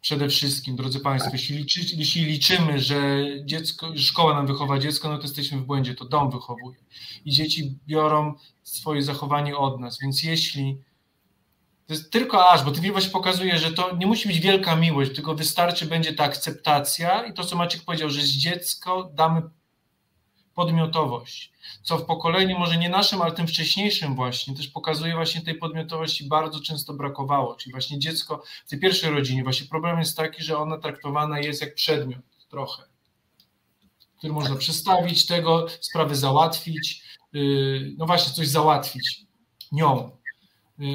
Przede wszystkim, drodzy Państwo, jeśli, liczy, jeśli liczymy, że dziecko, szkoła nam wychowa dziecko, no to jesteśmy w błędzie, to dom wychowuje. I dzieci biorą swoje zachowanie od nas, więc jeśli To jest tylko aż, bo ten film właśnie pokazuje, że to nie musi być wielka miłość, tylko wystarczy będzie ta akceptacja i to, co Maciek powiedział, że z dziecko damy podmiotowość, co w pokoleniu może nie naszym, ale tym wcześniejszym właśnie też pokazuje właśnie tej podmiotowości bardzo często brakowało, czyli właśnie dziecko w tej pierwszej rodzinie, właśnie problem jest taki, że ona traktowana jest jak przedmiot trochę, który można przestawić tego, sprawy załatwić, yy, no właśnie coś załatwić nią,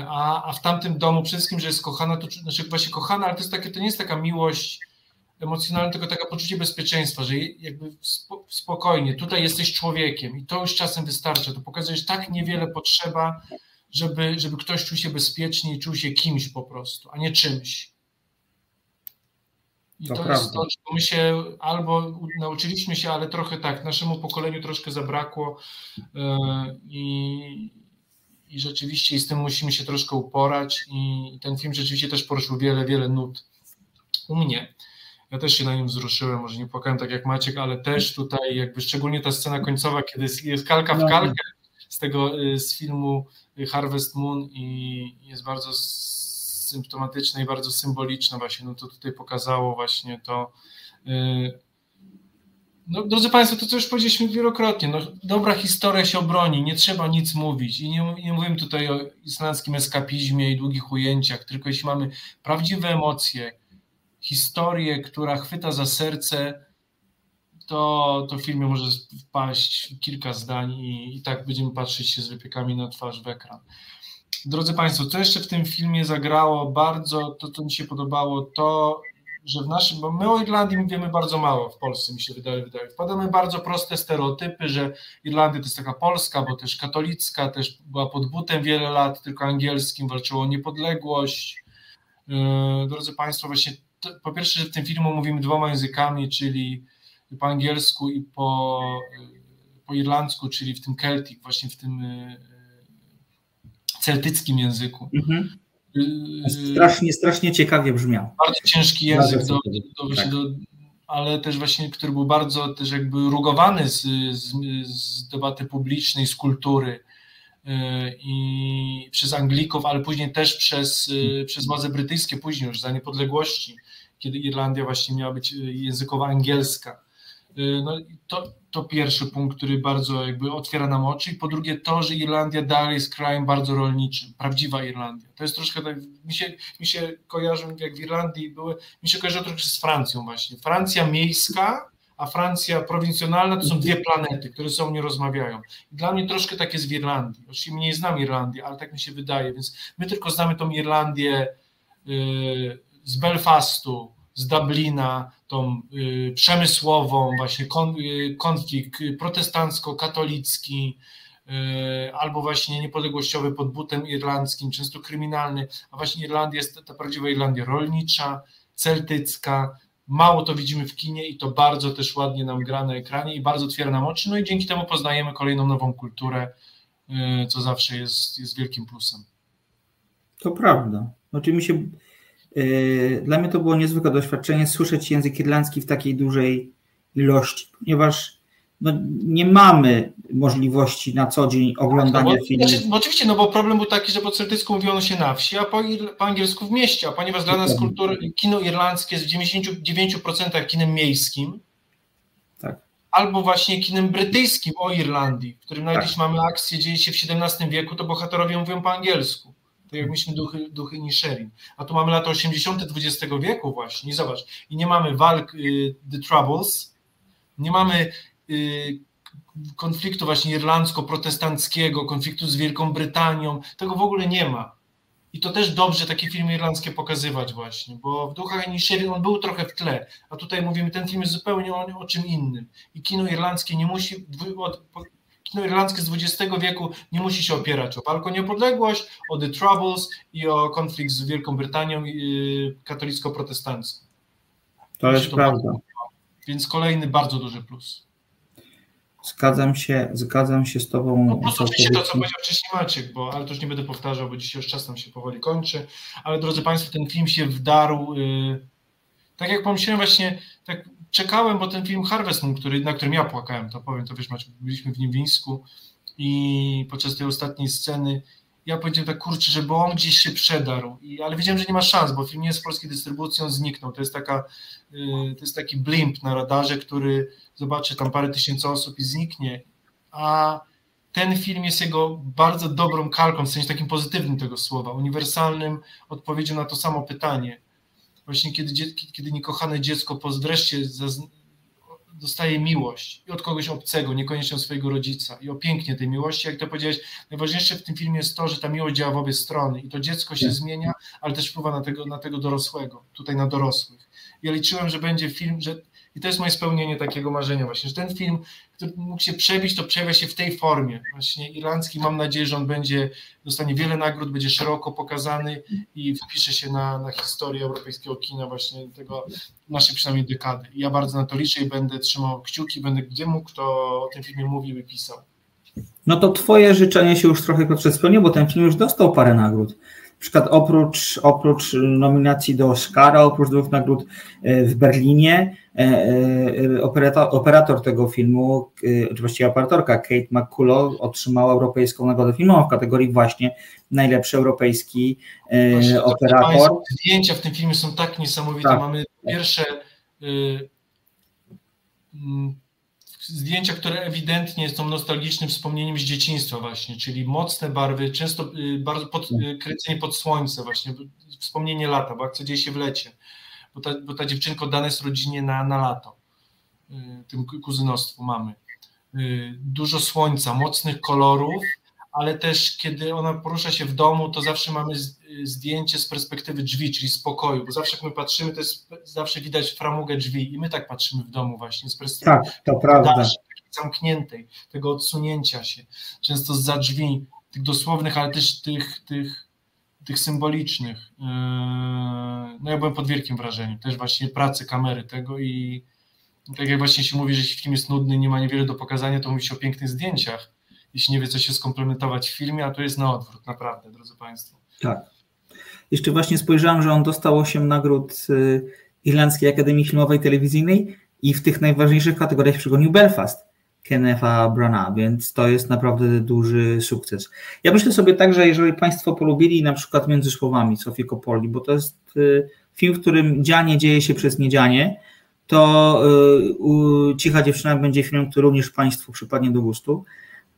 a, a w tamtym domu przede wszystkim, że jest kochana, to znaczy właśnie kochana, ale to jest takie, to nie jest taka miłość emocjonalne, tylko takie poczucie bezpieczeństwa, że jakby spokojnie, tutaj jesteś człowiekiem i to już czasem wystarcza. To pokazuje, że tak niewiele potrzeba, żeby, żeby ktoś czuł się bezpiecznie i czuł się kimś po prostu, a nie czymś. I to, to jest to, czego my się albo nauczyliśmy się, ale trochę tak, naszemu pokoleniu troszkę zabrakło yy, i, i rzeczywiście z tym musimy się troszkę uporać i ten film rzeczywiście też poruszył wiele, wiele nut u mnie. Ja też się na nim wzruszyłem, może nie płakałem tak jak Maciek, ale też tutaj jakby szczególnie ta scena końcowa, kiedy jest kalka w kalkę z tego, y, z filmu Harvest Moon i jest bardzo symptomatyczna i bardzo symboliczna właśnie, no to tutaj pokazało właśnie to y, no, drodzy Państwo, to co już powiedzieliśmy wielokrotnie, no, dobra historia się obroni, nie trzeba nic mówić. I nie, nie mówimy tutaj o islandzkim eskapizmie i długich ujęciach, tylko jeśli mamy prawdziwe emocje, historię, która chwyta za serce, to, to w filmie może wpaść kilka zdań i, i tak będziemy patrzeć się z wypiekami na twarz w ekran. Drodzy Państwo, co jeszcze w tym filmie zagrało? Bardzo, to co mi się podobało, to, że w naszym, bo my o Irlandii wiemy bardzo mało w Polsce, mi się wydaje, wydaje. Wpadamy bardzo proste stereotypy, że Irlandia to jest taka polska, bo też katolicka, też była pod butem wiele lat, tylko angielskim, walczyło o niepodległość. Yy, drodzy Państwo, właśnie po pierwsze, że w tym filmie mówimy dwoma językami, czyli po angielsku i po, po irlandzku, czyli w tym Celtic, właśnie w tym e, celtyckim języku. Mhm. Strasznie, strasznie ciekawie brzmiał. Bardzo ciężki język, do, do, do, tak. do, ale też właśnie, który był bardzo też jakby rugowany z, z, z debaty publicznej, z kultury e, i przez Anglików, ale później też przez, przez władze brytyjskie, później już za niepodległości kiedy Irlandia właśnie miała być y, językowa angielska. Y, no, to, to pierwszy punkt, który bardzo jakby otwiera nam oczy. I po drugie to, że Irlandia dalej jest krajem bardzo rolniczym, prawdziwa Irlandia. To jest troszkę tak, mi się, mi się kojarzą, jak w Irlandii były, mi się kojarzy troszkę z Francją właśnie. Francja miejska, a Francja prowincjonalna to są dwie planety, które ze sobą nie rozmawiają. I dla mnie troszkę tak jest w Irlandii. Oczywiście nie znam Irlandii, ale tak mi się wydaje, więc my tylko znamy tą Irlandię yy, z Belfastu, z Dublina, tą y, przemysłową, właśnie y, konflikt protestancko-katolicki, y, albo właśnie niepodległościowy pod butem irlandzkim, często kryminalny, a właśnie Irlandia jest ta prawdziwa Irlandia rolnicza, celtycka, mało to widzimy w kinie i to bardzo też ładnie nam gra na ekranie i bardzo otwiera nam oczy, no i dzięki temu poznajemy kolejną nową kulturę, co zawsze jest, jest wielkim plusem. To prawda. Znaczy mi się dla mnie to było niezwykłe doświadczenie słyszeć język irlandzki w takiej dużej ilości, ponieważ no, nie mamy możliwości na co dzień oglądania tak, no, filmów. Znaczy, no oczywiście, no bo problem był taki, że po celtycku mówiono się na wsi, a po, po angielsku w mieście, a ponieważ dla nas kultura, kino irlandzkie jest w 99% kinem miejskim, tak. albo właśnie kinem brytyjskim o Irlandii, w którym nawet tak. mamy akcję, dzieje się w XVII wieku, to bohaterowie mówią po angielsku tak jak myśmy duchy, duchy Nisherin. A tu mamy lata 80. XX wieku właśnie, i zobacz, i nie mamy walk y, The Troubles, nie mamy y, konfliktu właśnie irlandzko-protestanckiego, konfliktu z Wielką Brytanią, tego w ogóle nie ma. I to też dobrze takie filmy irlandzkie pokazywać właśnie, bo w Duchach Nisherin on był trochę w tle, a tutaj mówimy, ten film jest zupełnie o, o czym innym. I kino irlandzkie nie musi, kino irlandzkie z XX wieku nie musi się opierać o walkę o niepodległość, o The Troubles i o konflikt z Wielką Brytanią y, katolicko-protestancką. To jest to prawda. Bardzo, więc kolejny bardzo duży plus. Zgadzam się, zgadzam się z Tobą. No, plus oczywiście to, co powiedział wcześniej Maciek, bo, ale to już nie będę powtarzał, bo dzisiaj już czas nam się powoli kończy. Ale drodzy Państwo, ten film się wdarł. Yy, tak jak pomyślałem właśnie, tak czekałem, bo ten film Harvest Moon, który, na którym ja płakałem, to powiem, to wiesz, byliśmy w Niwińsku i podczas tej ostatniej sceny ja powiedziałem tak, kurczę, żeby on gdzieś się przedarł, I, ale wiedziałem, że nie ma szans, bo film nie jest w polskiej dystrybucji, on zniknął. To jest, taka, y, to jest taki blimp na radarze, który zobaczy tam parę tysięcy osób i zniknie. A ten film jest jego bardzo dobrą kalką, w sensie takim pozytywnym tego słowa, uniwersalnym odpowiedzią na to samo pytanie. Właśnie kiedy, kiedy niekochane dziecko po wreszcie dostaje miłość i od kogoś obcego, niekoniecznie od swojego rodzica i o pięknie tej miłości, jak to powiedziałeś, najważniejsze w tym filmie jest to, że ta miłość działa w obie strony i to dziecko się zmienia, ale też wpływa na tego, na tego dorosłego, tutaj na dorosłych. Ja liczyłem, że będzie film, że i to jest moje spełnienie takiego marzenia właśnie, że ten film, który mógł się przebić, to przejawia się w tej formie. Właśnie irlandzki, mam nadzieję, że on będzie, dostanie wiele nagród, będzie szeroko pokazany i wpisze się na, na historię europejskiego kina właśnie tego, naszej przynajmniej dekady. I ja bardzo na to liczę i będę trzymał kciuki, będę gdzie mógł, to o tym filmie mówił i pisał. No to twoje życzenie się już trochę Piotrze spełniło, bo ten film już dostał parę nagród przykład oprócz, oprócz nominacji do Oscara, oprócz dwóch nagród e, w Berlinie, e, e, operator, operator tego filmu, oczywiście operatorka Kate McCullough otrzymała Europejską Nagrodę Filmową w kategorii właśnie najlepszy europejski właśnie, operator. Zdjęcia w tym filmie są tak niesamowite. Tak. Mamy pierwsze y, zdjęcia, które ewidentnie są nostalgicznym wspomnieniem z dzieciństwa właśnie, czyli mocne barwy, często y, bardzo pod, y, kręcenie pod słońce właśnie, wspomnienie lata, bo akcja dzieje się w lecie, bo ta, bo ta dziewczynka oddana jest rodzinie na, na lato, y, tym kuzynostwu mamy. Dużo słońca, mocnych kolorów, ale też kiedy ona porusza się w domu, to zawsze mamy zdjęcie z perspektywy drzwi, czyli z pokoju, bo zawsze jak my patrzymy, to jest zawsze widać framugę drzwi i my tak patrzymy w domu właśnie z perspektywy tak, to prawda. zamkniętej, tego odsunięcia się, często za drzwi, tych dosłownych, ale też tych, tych, tych symbolicznych. Yy, no ja byłem pod wielkim wrażeniem, też właśnie pracy kamery tego i tak jak właśnie się mówi, że jeśli film jest nudny, nie ma niewiele do pokazania, to mówi się o pięknych zdjęciach, jeśli nie wie, co się skomplementować w filmie, a to jest na odwrót, naprawdę, drodzy Państwo. Tak. Jeszcze właśnie spojrzałem, że on dostał 8 nagród y, Irlandzkiej Akademii Filmowej Telewizyjnej i w tych najważniejszych kategoriach przegonił Belfast Kennetha Brana, więc to jest naprawdę duży sukces. Ja myślę sobie tak, że jeżeli Państwo polubili na przykład Między Słowami Sofii Kopoli, bo to jest y, film, w którym dzianie dzieje się przez niedzianie, to y, Cicha Dziewczyna będzie filmem, który również Państwu przypadnie do gustu.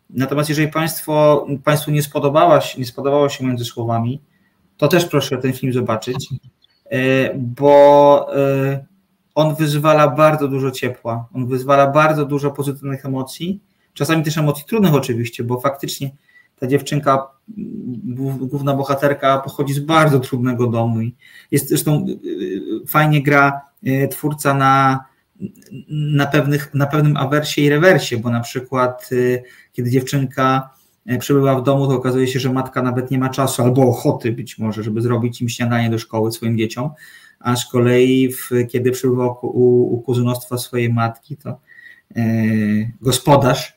Natomiast jeżeli Państwo, Państwu nie, spodobała się, nie spodobało się Między Słowami, to też proszę ten film zobaczyć, e, bo e, on wyzwala bardzo dużo ciepła, on wyzwala bardzo dużo pozytywnych emocji, czasami też emocji trudnych oczywiście, bo faktycznie ta dziewczynka, główna bohaterka pochodzi z bardzo trudnego domu i jest zresztą e, fajnie gra twórca na, na, pewnych, na pewnym awersie i rewersie, bo na przykład kiedy dziewczynka przebywa w domu, to okazuje się, że matka nawet nie ma czasu albo ochoty być może, żeby zrobić im śniadanie do szkoły swoim dzieciom, a z kolei w, kiedy przebywa u, u kuzynostwa swojej matki, to e, gospodarz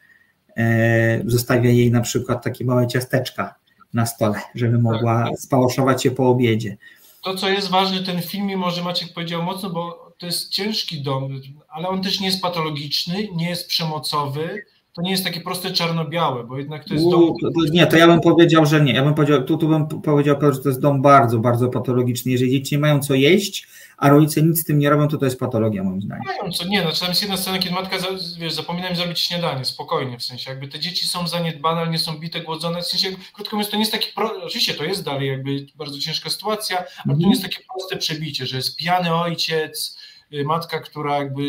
e, zostawia jej na przykład takie małe ciasteczka na stole, żeby mogła spałoszować się po obiedzie. To, co jest ważne, ten film, mimo że Maciek powiedział mocno, bo to jest ciężki dom, ale on też nie jest patologiczny, nie jest przemocowy, to nie jest takie proste czarno-białe, bo jednak to jest dom. Nie, to ja bym powiedział, że nie. Ja bym powiedział, tu, tu bym powiedział, że to jest dom bardzo, bardzo patologiczny. Jeżeli dzieci nie mają co jeść, a rodzice nic z tym nie robią, to to jest patologia moim zdaniem. Mają co, nie, znaczy tam jest jedna scena, kiedy matka, wiesz, zapomina im zrobić śniadanie, spokojnie, w sensie jakby te dzieci są zaniedbane, ale nie są bite, głodzone, w sensie, krótko mówiąc, to nie jest taki, pro... oczywiście to jest dalej jakby bardzo ciężka sytuacja, ale to nie mhm. jest takie proste przebicie, że jest pijany ojciec, matka, która jakby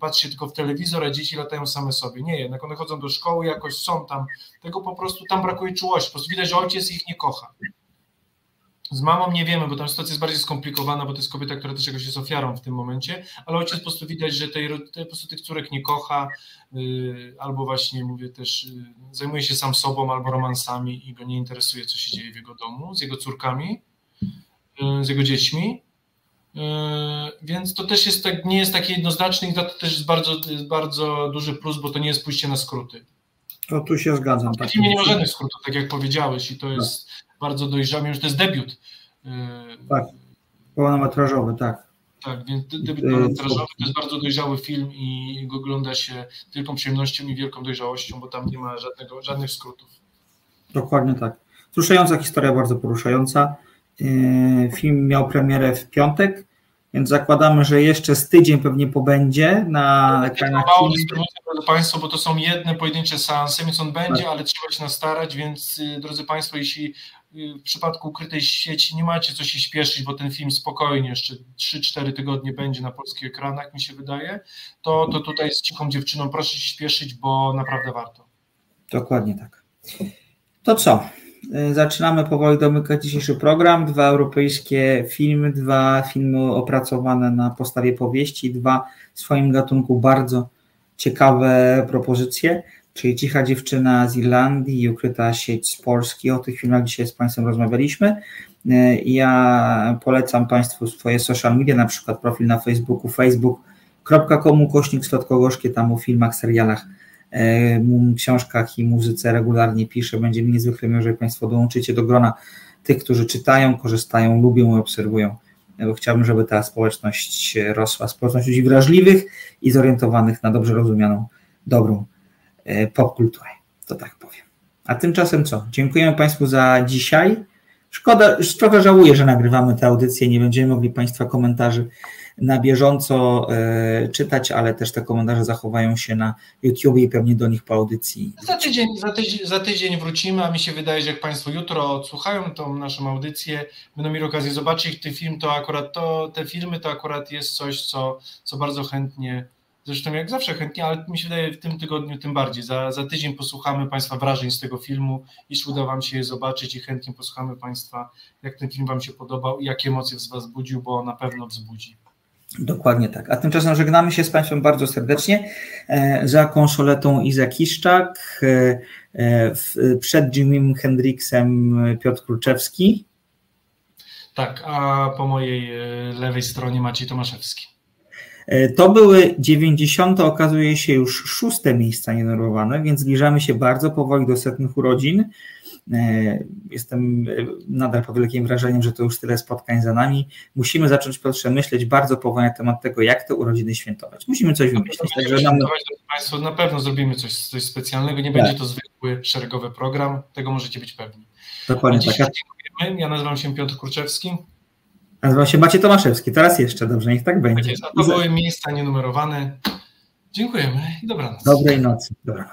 patrzy tylko w telewizor, a dzieci latają same sobie. Nie, jednak one chodzą do szkoły, jakoś są tam. Tego po prostu tam brakuje czułości. Po prostu widać, że ojciec ich nie kocha. Z mamą nie wiemy, bo tam sytuacja jest bardziej skomplikowana, bo to jest kobieta, która też jakoś jest ofiarą w tym momencie, ale ojciec po prostu widać, że tej, po prostu tych córek nie kocha, yy, albo właśnie mówię też, yy, zajmuje się sam sobą albo romansami i go nie interesuje, co się dzieje w jego domu, z jego córkami, yy, z jego dziećmi. Yy, więc to też jest tak, nie jest takie jednoznaczne i to też jest bardzo, jest bardzo duży plus, bo to nie jest pójście na skróty. To tu się zgadzam. Tak. nie ma żadnych skrótów, tak jak powiedziałeś i to tak. jest tak. bardzo dojrzały, już to jest debiut. Yy, tak, pełnometrażowy, tak. Tak, więc debiut pełnometrażowy to jest bardzo dojrzały film i go ogląda się wielką przyjemnością i wielką dojrzałością, bo tam nie ma żadnego, żadnych skrótów. Dokładnie tak. Wzruszająca historia, bardzo poruszająca. Yy, film miał premierę w piątek, więc zakładamy, że jeszcze z tydzień pewnie pobędzie na ekranach. Mało drodzy Państwo, bo to są jedne pojedyncze seanse, więc on będzie, tak. ale trzeba się nastarać, więc y, drodzy Państwo, jeśli y, w przypadku ukrytej sieci nie macie co się śpieszyć, bo ten film spokojnie jeszcze 3-4 tygodnie będzie na polskich ekranach, mi się wydaje, to, to tutaj z cichą dziewczyną proszę się śpieszyć, bo naprawdę warto. Dokładnie tak. To co? Y, zaczynamy powoli domykać dzisiejszy program. Dwa europejskie filmy, dwa filmy opracowane na podstawie powieści, dwa w swoim gatunku bardzo ciekawe propozycje, czyli Cicha dziewczyna z Irlandii i Ukryta sieć z Polski. O tych filmach dzisiaj z Państwem rozmawialiśmy. Y, ja polecam Państwu swoje social media, na przykład profil na Facebooku facebook.com kośnik tam o filmach, serialach E, książkach i muzyce regularnie pisze. Będzie mi niezwykle miło, że Państwo dołączycie do grona tych, którzy czytają, korzystają, lubią i obserwują. Bo chciałbym, żeby ta społeczność rosła. Społeczność ludzi wrażliwych i zorientowanych na dobrze rozumianą, dobrą e, popkulturę. To tak powiem. A tymczasem co? Dziękujemy Państwu za dzisiaj. Szkoda, trochę żałuję, że nagrywamy tę audycję. Nie będziemy mogli Państwa komentarzy na bieżąco e, czytać, ale też te komentarze zachowają się na YouTube i pewnie do nich po audycji. Za tydzień, za tydzień, za tydzień wrócimy, a mi się wydaje, że jak Państwo jutro odsłuchają tą naszą audycję, będą mieli okazję zobaczyć ten film, to akurat to, te filmy to akurat jest coś, co, co bardzo chętnie Zresztą jak zawsze chętnie, ale mi się wydaje w tym tygodniu tym bardziej. Za, za tydzień posłuchamy Państwa wrażeń z tego filmu, jeśli uda Wam się je zobaczyć i chętnie posłuchamy Państwa, jak ten film Wam się podobał i jakie emocje w Was budził, bo na pewno wzbudzi. Dokładnie tak. A tymczasem żegnamy się z Państwem bardzo serdecznie. E, za konsoletą Iza Kiszczak, e, e, przed Jimim Hendriksem Piotr Kruczewski. Tak, a po mojej lewej stronie Maciej Tomaszewski. To były 90. okazuje się już szóste miejsca nienormowane, więc zbliżamy się bardzo powoli do setnych urodzin. E, jestem e, nadal pod wielkim wrażeniem, że to już tyle spotkań za nami. Musimy zacząć, Piotrze, myśleć bardzo powoli na temat tego, jak te urodziny świętować. Musimy coś wymyślić. Także nam... Państwo na pewno zrobimy coś, coś specjalnego. Nie tak. będzie to zwykły, szeregowy program. Tego możecie być pewni. Dokładnie tak. Dziękujemy. Ja nazywam się Piotr Kurczewski. Nazywam się Maciej Tomaszewski. Teraz jeszcze, dobrze, niech tak będzie. A to były miejsca nienumerowane. Dziękujemy i dobranoc. Dobrej nocy. Dobranoc.